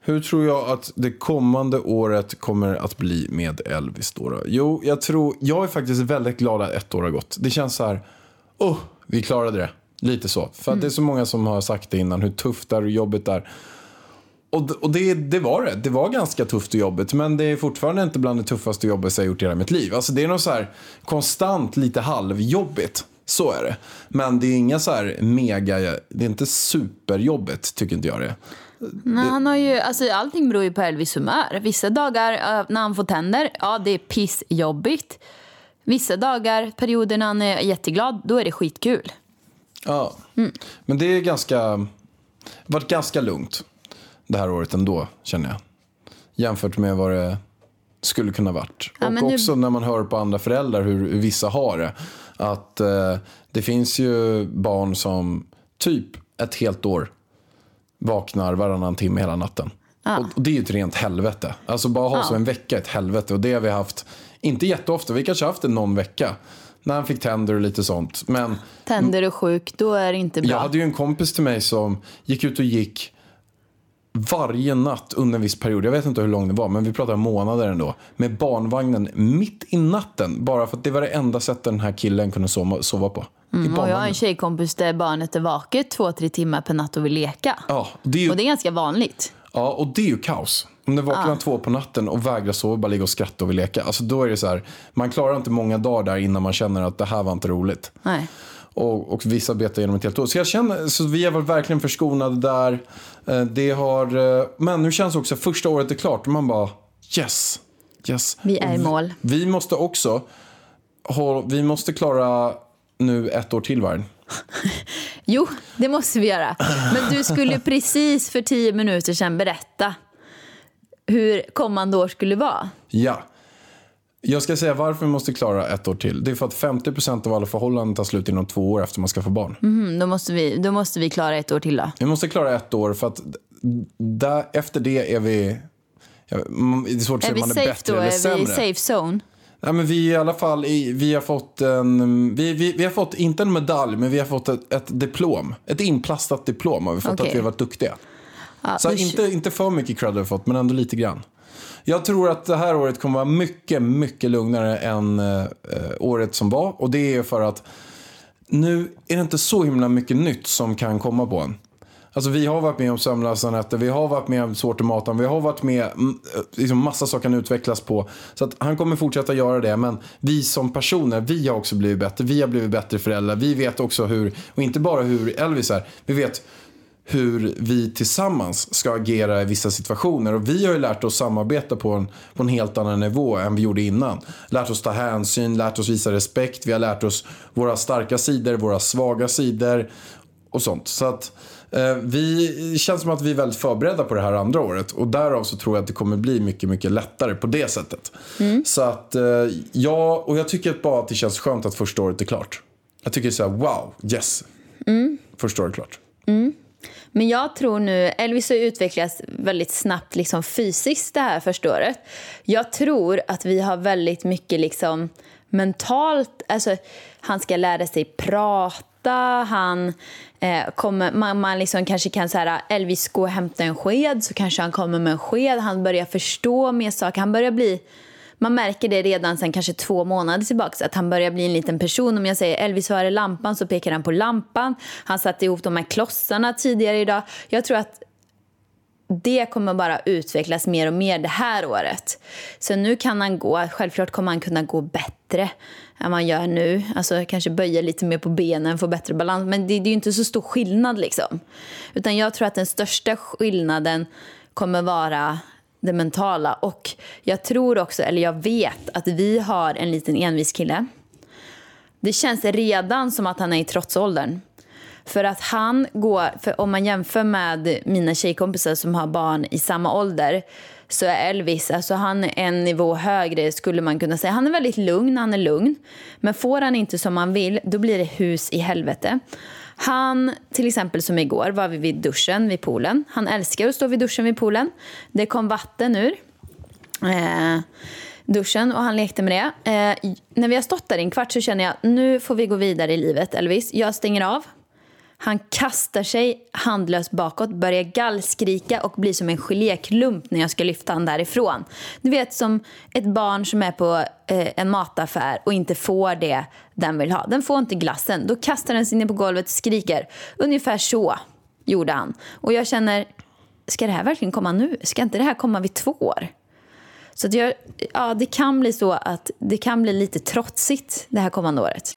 Speaker 2: Hur tror jag att det kommande året kommer att bli med Elvis då? då? Jo, jag tror, jag är faktiskt väldigt glad att ett år har gått. Det känns så här, oh, vi klarade det. Lite så. För att det är så många som har sagt det innan, hur tufft det är och jobbigt det är. Och, och det, det var det. Det var ganska tufft och jobbigt. Men det är fortfarande inte bland det tuffaste jobbigaste jag gjort i hela mitt liv. Alltså det är något så här konstant lite halvjobbigt. Så är det. Men det är inga så här mega, det är inte superjobbigt tycker inte jag det.
Speaker 3: Nej, han har ju, alltså, allting beror ju på Elvis humör. Vissa dagar eh, när han får tänder, ja det är pissjobbigt. Vissa dagar, perioder när han är jätteglad, då är det skitkul.
Speaker 2: Ja, men det är ganska, varit ganska lugnt det här året ändå känner jag. Jämfört med vad det skulle kunna varit.
Speaker 3: Ja,
Speaker 2: och
Speaker 3: men nu-
Speaker 2: också när man hör på andra föräldrar hur, hur vissa har det. Att eh, det finns ju barn som typ ett helt år vaknar varannan timme hela natten. Och, och det är ju ett rent helvete. Alltså bara ha så en vecka ett helvete. Och det har vi haft, inte jätteofta, vi kanske haft det någon vecka. När han fick tänder och lite sånt. Men
Speaker 3: Tänder och sjuk, då är det inte bra.
Speaker 2: jag hade ju en kompis till mig som gick ut och gick varje natt under en viss period. Jag vet inte hur lång det var, men vi pratar månader ändå. Med barnvagnen mitt i natten. Bara för att det var det enda sättet den här killen kunde sova, sova på.
Speaker 3: Mm, och jag har en tjejkompis där barnet är vaket två, tre timmar per natt och vill leka.
Speaker 2: Ja, det är ju,
Speaker 3: Och det är ganska vanligt.
Speaker 2: ja, och det är ju kaos. Om det vaknar två på natten och vägrar sova, bara ligga och skratta och vill leka. Alltså då är det så här, man klarar inte många dagar där innan man känner att det här var inte roligt.
Speaker 3: Nej.
Speaker 2: Och, och vissa betar genom ett helt år. Så jag känner, så vi har varit verkligen förskonade där. Eh, Det har, eh, men nu känns också första året är klart och man bara yes, yes.
Speaker 3: Vi är i
Speaker 2: Och
Speaker 3: mål.
Speaker 2: Vi måste också, vi måste klara nu ett år till vargen.
Speaker 3: Jo, det måste vi göra. Men du skulle precis för tio minuter sedan berätta hur kommande år skulle vara.
Speaker 2: Ja. Jag ska säga varför vi måste klara ett år till. Det är för att 50% av alla förhållanden tar slut inom två år efter man ska få barn.
Speaker 3: Mm, då, måste vi, då måste vi klara ett år till då.
Speaker 2: Vi måste klara ett år för att där, efter det är vi... Det är svårt att säga om man är bättre
Speaker 3: då?
Speaker 2: eller
Speaker 3: Är vi
Speaker 2: sämre.
Speaker 3: safe zone?
Speaker 2: Ja, men vi i alla fall, vi har fått en, vi, vi, vi har fått, inte en medalj, men vi har fått ett, ett diplom. Ett inplastat diplom har vi fått
Speaker 3: Okej.
Speaker 2: att vi har varit duktiga.
Speaker 3: Ja,
Speaker 2: Så inte, inte för mycket cred har vi fått, men ändå lite grann. Jag tror att det här året kommer vara mycket, mycket lugnare än eh, året som var. Och det är för att nu är det inte så himla mycket nytt som kan komma på en. Alltså vi har varit med om sömnlösa nätter, vi har varit med om svårt i maten, vi har varit med mm, eh, liksom massa saker kan utvecklas på. Så att han kommer fortsätta göra det, men vi som personer, vi har också blivit bättre, vi har blivit bättre föräldrar, vi vet också hur, och inte bara hur Elvis är, vi vet hur vi tillsammans ska agera i vissa situationer. Och vi har ju lärt oss samarbeta på en, på en helt annan nivå än vi gjorde innan. Lärt oss ta hänsyn, lärt oss visa respekt. Vi har lärt oss våra starka sidor, våra svaga sidor och sånt. Så att eh, vi det känns som att vi är väldigt förberedda på det här andra året. Och därav så tror jag att det kommer bli mycket, mycket lättare på det sättet. Så att eh, ja, och jag tycker bara att det känns skönt att första året är klart. Jag tycker så här, wow, yes. Första året är klart.
Speaker 3: Men jag tror nu, Elvis har utvecklats väldigt snabbt liksom fysiskt det här första året. Jag tror att vi har väldigt mycket liksom mentalt, alltså han ska lära sig prata, han eh, kommer, man, man liksom kanske kan säga Elvis gå och hämta en sked så kanske han kommer med en sked, han börjar förstå mer saker, han börjar bli man märker det redan sen kanske två månader tillbaka att han börjar bli en liten person. Om jag säger Elvis, var är lampan? Så pekar han på lampan. Han satte ihop de här klossarna tidigare idag. Jag tror att det kommer bara utvecklas mer och mer det här året. Så nu kan han gå, självklart kommer han kunna gå bättre än man gör nu. Alltså kanske böja lite mer på benen, få bättre balans. Men det, det är ju inte så stor skillnad liksom. Utan jag tror att den största skillnaden kommer vara det mentala. Och jag tror också, eller jag vet, att vi har en liten envis kille. Det känns redan som att han är i trotsåldern. För att han går, för om man jämför med mina tjejkompisar som har barn i samma ålder så är Elvis, alltså han är en nivå högre skulle man kunna säga. Han är väldigt lugn, han är lugn. Men får han inte som han vill, då blir det hus i helvete. Han, till exempel som igår, var vi vid duschen vid poolen. Han älskar att stå vid duschen vid poolen. Det kom vatten ur eh, duschen och han lekte med det. Eh, när vi har stått där i en kvart så känner jag nu får vi gå vidare i livet Elvis. Jag stänger av. Han kastar sig handlöst bakåt, börjar gallskrika och blir som en geléklump när jag ska lyfta honom därifrån. Du vet som ett barn som är på eh, en mataffär och inte får det den vill ha. Den får inte glassen. Då kastar den sig ner på golvet och skriker. Ungefär så gjorde han. Och jag känner, ska det här verkligen komma nu? Ska inte det här komma vid två år? Så att jag, ja, det kan bli så att det kan bli lite trotsigt det här kommande året.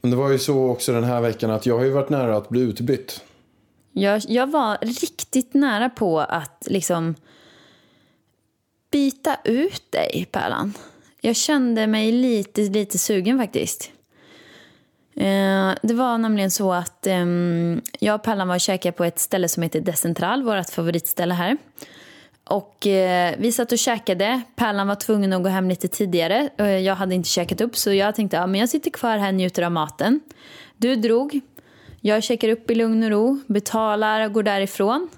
Speaker 2: Men det var ju så också den här veckan att jag har ju varit nära att bli utbytt.
Speaker 3: Jag, jag var riktigt nära på att liksom byta ut dig, Pärlan. Jag kände mig lite, lite sugen faktiskt. Eh, det var nämligen så att ehm, jag och Pärlan var och käkade på ett ställe som heter Decentral, vårt favoritställe här. Och eh, vi satt och käkade. Pärlan var tvungen att gå hem lite tidigare. Eh, jag hade inte käkat upp så jag tänkte att ja, jag sitter kvar här och njuter av maten. Du drog. Jag checkar upp i lugn och ro, betalar och går därifrån.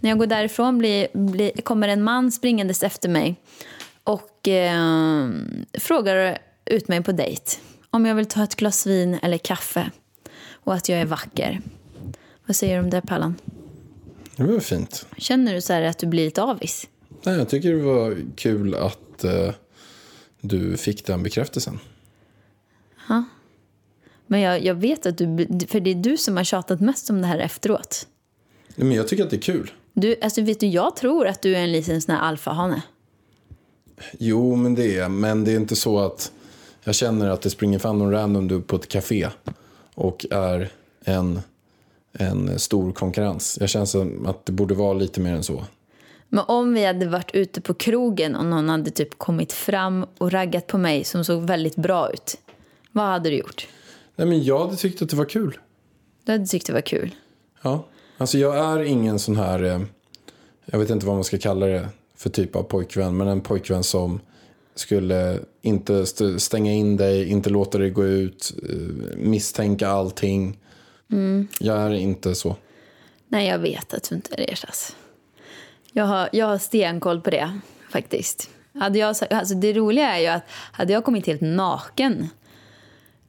Speaker 3: När jag går därifrån blir, blir, kommer en man springandes efter mig och eh, frågar ut mig på dejt. Om jag vill ta ett glas vin eller kaffe och att jag är vacker. Vad säger du om det, Pallan?
Speaker 2: Det var fint.
Speaker 3: Känner du så här att du blir lite avis?
Speaker 2: Nej, jag tycker det var kul att eh, du fick den bekräftelsen.
Speaker 3: Men jag, jag vet att du, för det är du som har tjatat mest om det här efteråt.
Speaker 2: Nej, Men jag tycker att det är kul.
Speaker 3: Du, alltså vet du, jag tror att du är en liten sån här alfahane.
Speaker 2: Jo, men det är Men det är inte så att jag känner att det springer fram någon random du på ett café och är en, en stor konkurrens. Jag känner som att det borde vara lite mer än så.
Speaker 3: Men om vi hade varit ute på krogen och någon hade typ kommit fram och raggat på mig som såg väldigt bra ut. Vad hade du gjort?
Speaker 2: Nej, men jag hade tyckt att det var kul.
Speaker 3: Du hade tyckt det var kul.
Speaker 2: Ja. Alltså jag är ingen sån här, eh, jag vet inte vad man ska kalla det för typ av pojkvän, men en pojkvän som skulle inte st- stänga in dig, inte låta dig gå ut, eh, misstänka allting. Jag är inte så.
Speaker 3: Nej, jag vet att du inte är det. Jag har, jag har stenkoll på det, faktiskt. Hade jag, alltså det roliga är ju att hade jag kommit helt naken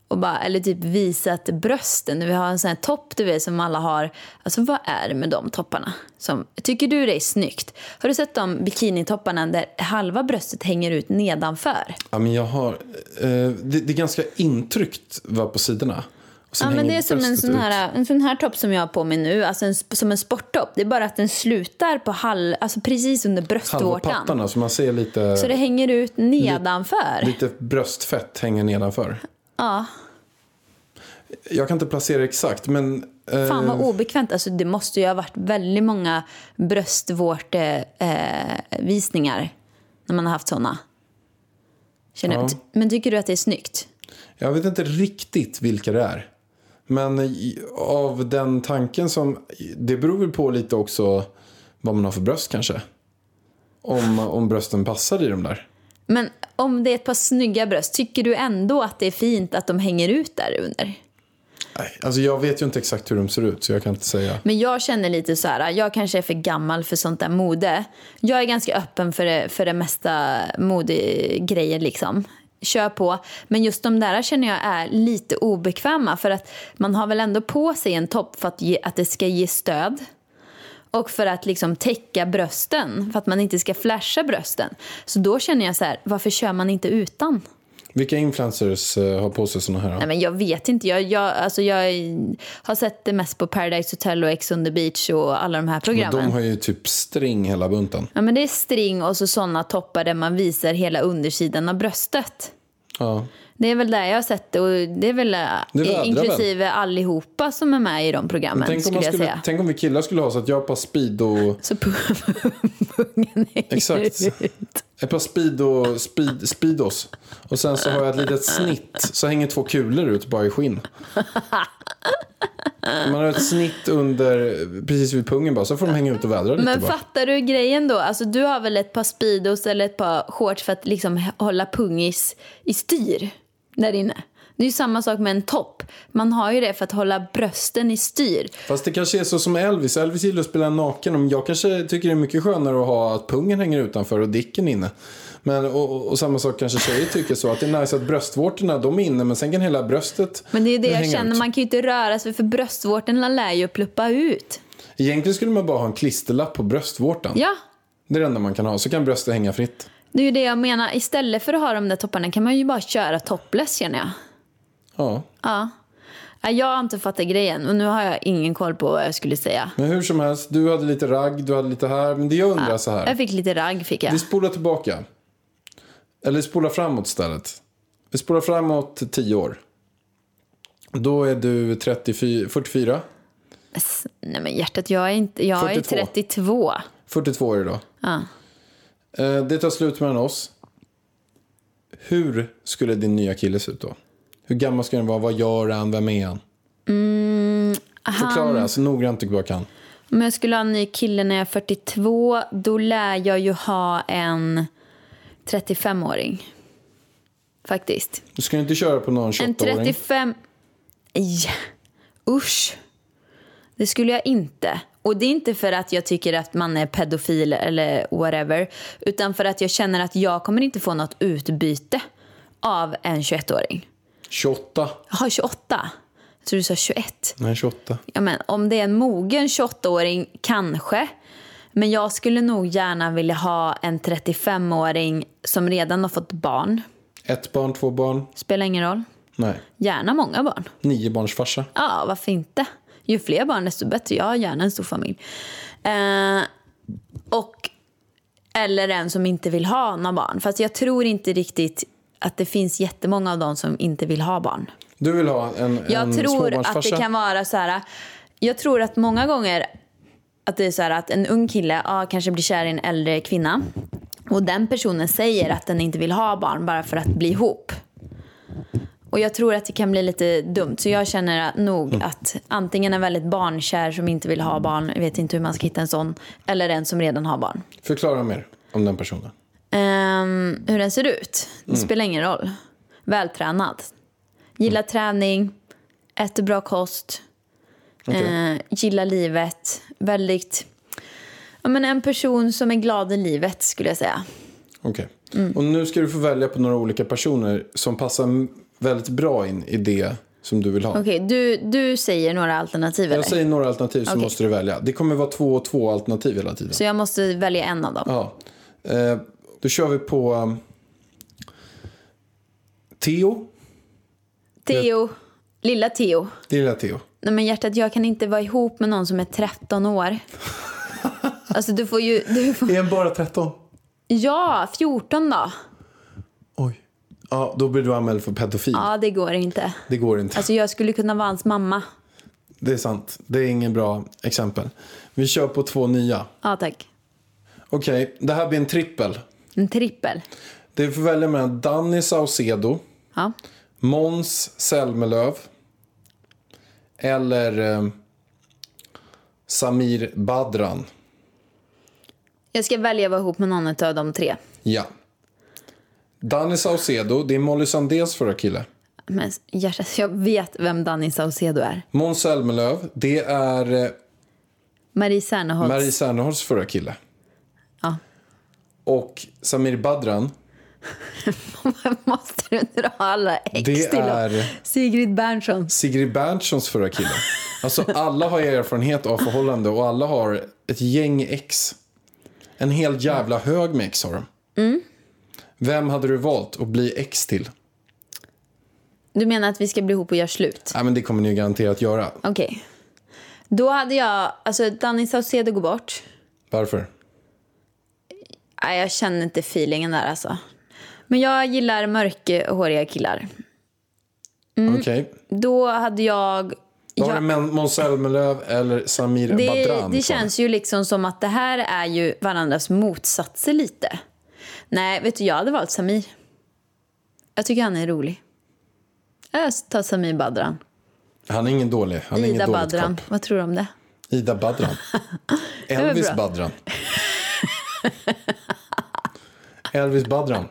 Speaker 3: och bara, eller typ visat brösten. Vi har en sån här topp du vet, som alla har. Alltså vad är det med de topparna? Som, tycker du det är snyggt? Har du sett de bikinitopparna där halva bröstet hänger ut nedanför?
Speaker 2: Ja, men jag har, eh, det, det är ganska intryckt va, på sidorna.
Speaker 3: Ja, men det är som en sån, här, en sån här topp som jag har på mig nu, alltså en, som en sporttopp. Det är bara att den slutar på halv, alltså precis under bröstvårtan.
Speaker 2: pattarna så man ser lite,
Speaker 3: Så det hänger ut nedanför.
Speaker 2: lite bröstfett hänger nedanför.
Speaker 3: Ja.
Speaker 2: Jag kan inte placera exakt men eh,
Speaker 3: Fan vad obekvämt. Alltså, det måste ju ha varit väldigt många bröstvårtevisningar eh, visningar när man har haft såna. Känner
Speaker 2: Ja.
Speaker 3: Men tycker du att det är snyggt?
Speaker 2: Jag vet inte riktigt vilka det är. Men av den tanken som... Det beror väl på lite också vad man har för bröst kanske. Om, om brösten passar i de där.
Speaker 3: Men om det är ett par snygga bröst, tycker du ändå att det är fint att de hänger ut där under?
Speaker 2: Nej, alltså jag vet ju inte exakt hur de ser ut så jag kan inte säga.
Speaker 3: Men jag känner lite så här, jag kanske är för gammal för sånt där mode. Jag är ganska öppen för det, för det mesta modegrejer liksom. Kör på. Men just de där känner jag är lite obekväma för att man har väl ändå på sig en topp för att, ge, att det ska ge stöd. Och för att liksom täcka brösten, för att man inte ska flasha brösten. Så då känner jag så här, varför kör man inte utan?
Speaker 2: Vilka influencers eh, har på sig såna här?
Speaker 3: Nej, men jag vet inte. Jag, jag, alltså jag har sett det mest på Paradise Hotel och Ex on the beach och alla de här
Speaker 2: Men
Speaker 3: programmen.
Speaker 2: de har ju typ string hela bunten.
Speaker 3: Ja, men det är string och så såna toppar där man visar hela undersidan av bröstet.
Speaker 2: Ja.
Speaker 3: Det är väl där jag har sett det och det är väl eh,
Speaker 2: Det
Speaker 3: inklusive allihopa som är med i de programmen
Speaker 2: Tänk, om
Speaker 3: skulle
Speaker 2: skulle, tänk om vi killar skulle ha så att jag har ett par speedo...
Speaker 3: Så pu- pungen hänger
Speaker 2: Exakt.
Speaker 3: ut.
Speaker 2: Ett par speedo, speed, speedos. Och sen så har jag ett litet snitt. Så hänger två kulor ut bara i skinn. Man har ett snitt under, precis vid pungen bara. Så får de hänga ut och vädra lite
Speaker 3: Men
Speaker 2: bara.
Speaker 3: fattar du grejen då? Alltså, du har väl ett par speedos eller ett par shorts för att liksom hålla pungis i styr där inne? Det är ju samma sak med en topp. Man har ju det för att hålla brösten i styr.
Speaker 2: Fast det kanske är så som Elvis. Elvis gillar att spela naken. Om Jag kanske tycker det är mycket skönare att ha att pungen hänger utanför och dicken inne. Men, och, och, samma sak kanske tjejer tycker så. Att det är nice att bröstvårtorna de är inne men sen kan hela bröstet
Speaker 3: Men det är ju det jag känner,
Speaker 2: ut.
Speaker 3: man kan ju inte röra sig för bröstvårtorna lär ju pluppa ut.
Speaker 2: Egentligen skulle man bara ha en klisterlapp på bröstvårtan.
Speaker 3: Ja,
Speaker 2: Det är det enda man kan ha. Så kan bröstet hänga fritt.
Speaker 3: det är ju det jag menar. Istället för att ha de där topparna kan man ju bara köra topless känner jag.
Speaker 2: Ja.
Speaker 3: Ja. Jag har inte fattat grejen och nu har jag ingen koll på vad jag skulle säga.
Speaker 2: Men hur som helst, du hade lite ragg, du hade lite här. Men det jag undrar så här.
Speaker 3: Jag fick lite ragg fick jag.
Speaker 2: Vi spolar tillbaka. Eller spolar framåt istället. Vi spolar framåt 10 år. Då är du 34, 44.
Speaker 3: S- Nej men hjärtat, jag är, inte, jag är
Speaker 2: 42.
Speaker 3: 32.
Speaker 2: 42 är det då.
Speaker 3: Ja.
Speaker 2: Eh, Det tar slut mellan oss. Hur skulle din nya kille se ut då? Hur gammal ska den vara? Vad gör han? Vem är han? Förklara så noggrant du bara kan.
Speaker 3: Om jag skulle ha en ny kille när jag är 42, då lär jag ju ha en 35-åring. Faktiskt.
Speaker 2: Du ska inte köra på någon
Speaker 3: En
Speaker 2: 28-åring.
Speaker 3: 35... Nej, usch. Det skulle jag inte. Och det är inte för att jag tycker att man är pedofil eller whatever. Utan för att jag känner att jag kommer inte få något utbyte av en 21-åring.
Speaker 2: 28.
Speaker 3: Jaha, 28? Jag tror du sa 21.
Speaker 2: Nej, 28.
Speaker 3: Ja, men om det är en mogen 28-åring, kanske. Men jag skulle nog gärna vilja ha en 35-åring som redan har fått barn.
Speaker 2: Ett barn, två barn.
Speaker 3: Spelar ingen roll.
Speaker 2: Nej.
Speaker 3: Gärna många barn.
Speaker 2: Nio barns farsa.
Speaker 3: Ja, varför inte? Ju fler barn desto bättre. Jag har gärna en stor familj. Eh, och, eller en som inte vill ha några barn. Fast jag tror inte riktigt att det finns jättemånga av dem som inte vill ha barn.
Speaker 2: Du vill ha en,
Speaker 3: Jag
Speaker 2: en
Speaker 3: tror att det kan vara så här. Jag tror att många gånger att det är så här att en ung kille ja, kanske blir kär i en äldre kvinna. Och den personen säger att den inte vill ha barn bara för att bli ihop. Och jag tror att det kan bli lite dumt. Så jag känner att- nog
Speaker 2: Mm.
Speaker 3: att antingen en väldigt barnkär som inte vill ha barn, jag vet inte hur man ska hitta en sån, eller en som redan har barn.
Speaker 2: Förklara mer om den personen.
Speaker 3: Ehm, hur den ser ut, det
Speaker 2: Mm.
Speaker 3: spelar ingen roll. Vältränad. Gillar träning, äter bra kost,
Speaker 2: Okej.
Speaker 3: eh, gillar livet. Väldigt... Ja, men en person som är glad i livet skulle jag säga.
Speaker 2: Okej.
Speaker 3: Mm.
Speaker 2: Och nu ska du få välja på några olika personer som passar väldigt bra in i det som du vill ha.
Speaker 3: Okej, du, du säger några alternativ eller?
Speaker 2: Jag säger några alternativ så
Speaker 3: Okej.
Speaker 2: måste du välja. Det kommer vara två och två alternativ hela tiden.
Speaker 3: Så jag måste välja en av dem?
Speaker 2: Ja. Eh, då kör vi på um, Theo.
Speaker 3: Theo, lilla Theo.
Speaker 2: Lilla Theo.
Speaker 3: Nej men hjärtat, jag kan inte vara ihop med någon som är 13 år. Alltså du får ju... Du får...
Speaker 2: Är han bara 13?
Speaker 3: Ja, 14 då.
Speaker 2: Oj. Ja, då blir du anmäld för pedofil.
Speaker 3: Ja, det går inte.
Speaker 2: Det går inte.
Speaker 3: Alltså jag skulle kunna vara hans mamma.
Speaker 2: Det är sant. Det är ingen bra exempel. Vi kör på två nya.
Speaker 3: Ja, tack.
Speaker 2: Okej, det här blir en trippel.
Speaker 3: En trippel.
Speaker 2: Du får välja mellan Danny Saucedo,
Speaker 3: Ja.
Speaker 2: Måns Zelmerlöw eller eh, Samir Badran.
Speaker 3: Jag ska välja att vara ihop med någon av de tre.
Speaker 2: Ja. Danny Saucedo, det är Molly Sandéns förra kille.
Speaker 3: Men hjärtat, jag vet vem Danny Saucedo är.
Speaker 2: Måns Zelmerlöw, det är eh,
Speaker 3: Marie Serneholtz.
Speaker 2: Marie Serneholtz förra kille.
Speaker 3: Ja.
Speaker 2: Och Samir Badran,
Speaker 3: Måste du dra alla ex
Speaker 2: det
Speaker 3: till
Speaker 2: är
Speaker 3: Sigrid Bernson.
Speaker 2: Sigrid Berntssons förra kille. Alltså alla har erfarenhet av förhållande och alla har ett gäng ex. En hel jävla hög med ex har de.
Speaker 3: Mm.
Speaker 2: Vem hade du valt att bli ex till?
Speaker 3: Du menar att vi ska bli ihop och göra slut?
Speaker 2: Nej men det kommer ni garanterat göra.
Speaker 3: Okej. Då hade jag... Alltså, Danny Saucedo går bort.
Speaker 2: Varför?
Speaker 3: Nej, jag känner inte feelingen där alltså. Men jag gillar mörkhåriga killar.
Speaker 2: Okej.
Speaker 3: Då hade jag...
Speaker 2: Då har du Måns Zelmerlöw eller Samir
Speaker 3: det,
Speaker 2: Badran
Speaker 3: det känns ju liksom som att det här är ju varandras motsatser lite. Nej, vet du, jag hade valt Samir. Jag tycker han är rolig. Jag tar Samir Badran.
Speaker 2: Han är ingen dålig. Han är ingen
Speaker 3: Ida
Speaker 2: dåligt
Speaker 3: Badran.
Speaker 2: kopp.
Speaker 3: Vad tror du om det?
Speaker 2: Ida Badran. Elvis. Badran. Elvis Badran.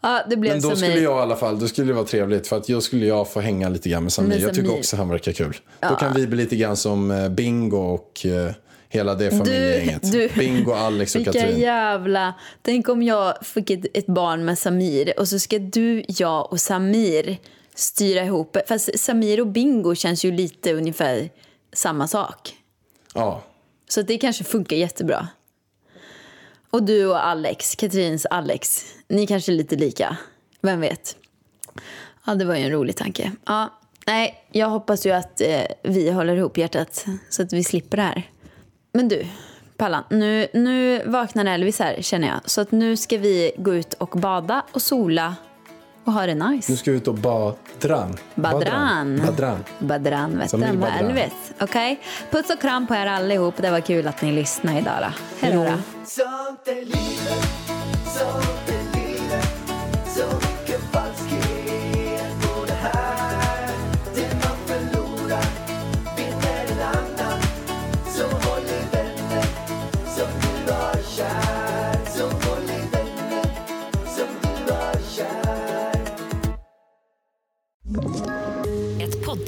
Speaker 3: Ja, blev
Speaker 2: Men då
Speaker 3: Samir.
Speaker 2: skulle jag i alla fall, då skulle det vara trevligt för att jag skulle jag få hänga lite grann med Samir.
Speaker 3: Med
Speaker 2: Jag tycker
Speaker 3: Samir.
Speaker 2: också han verkar kul. Då kan vi bli lite grann som eh, Bingo och eh, hela det
Speaker 3: Du,
Speaker 2: familjegänget.
Speaker 3: du,
Speaker 2: Bingo, Alex och
Speaker 3: Vilka
Speaker 2: Katrin.
Speaker 3: jävla... Tänk om jag fick ett, ett barn med Samir och så ska du, jag och Samir styra ihop. Fast Samir och Bingo känns ju lite ungefär samma sak.
Speaker 2: Ja,
Speaker 3: så det kanske funkar jättebra. Och du och Alex, Katrins Alex, ni kanske är lite lika. Vem vet? Ja, det var ju en rolig tanke. Ja, nej, jag hoppas ju att eh, vi håller ihop hjärtat så att vi slipper det här. Men du, Pallan, nu, nu vaknar Elvis här känner jag. Så att nu ska vi gå ut och bada och sola och ha det nice.
Speaker 2: nu ska vi ut och badran.
Speaker 3: Badran.
Speaker 2: Badran.
Speaker 3: Badran, vet du. Elvis. Okej? Puss och kram på er allihop. Det var kul att ni lyssnade idag då. Hej då.
Speaker 1: Sånt är livet, sånt är livet Så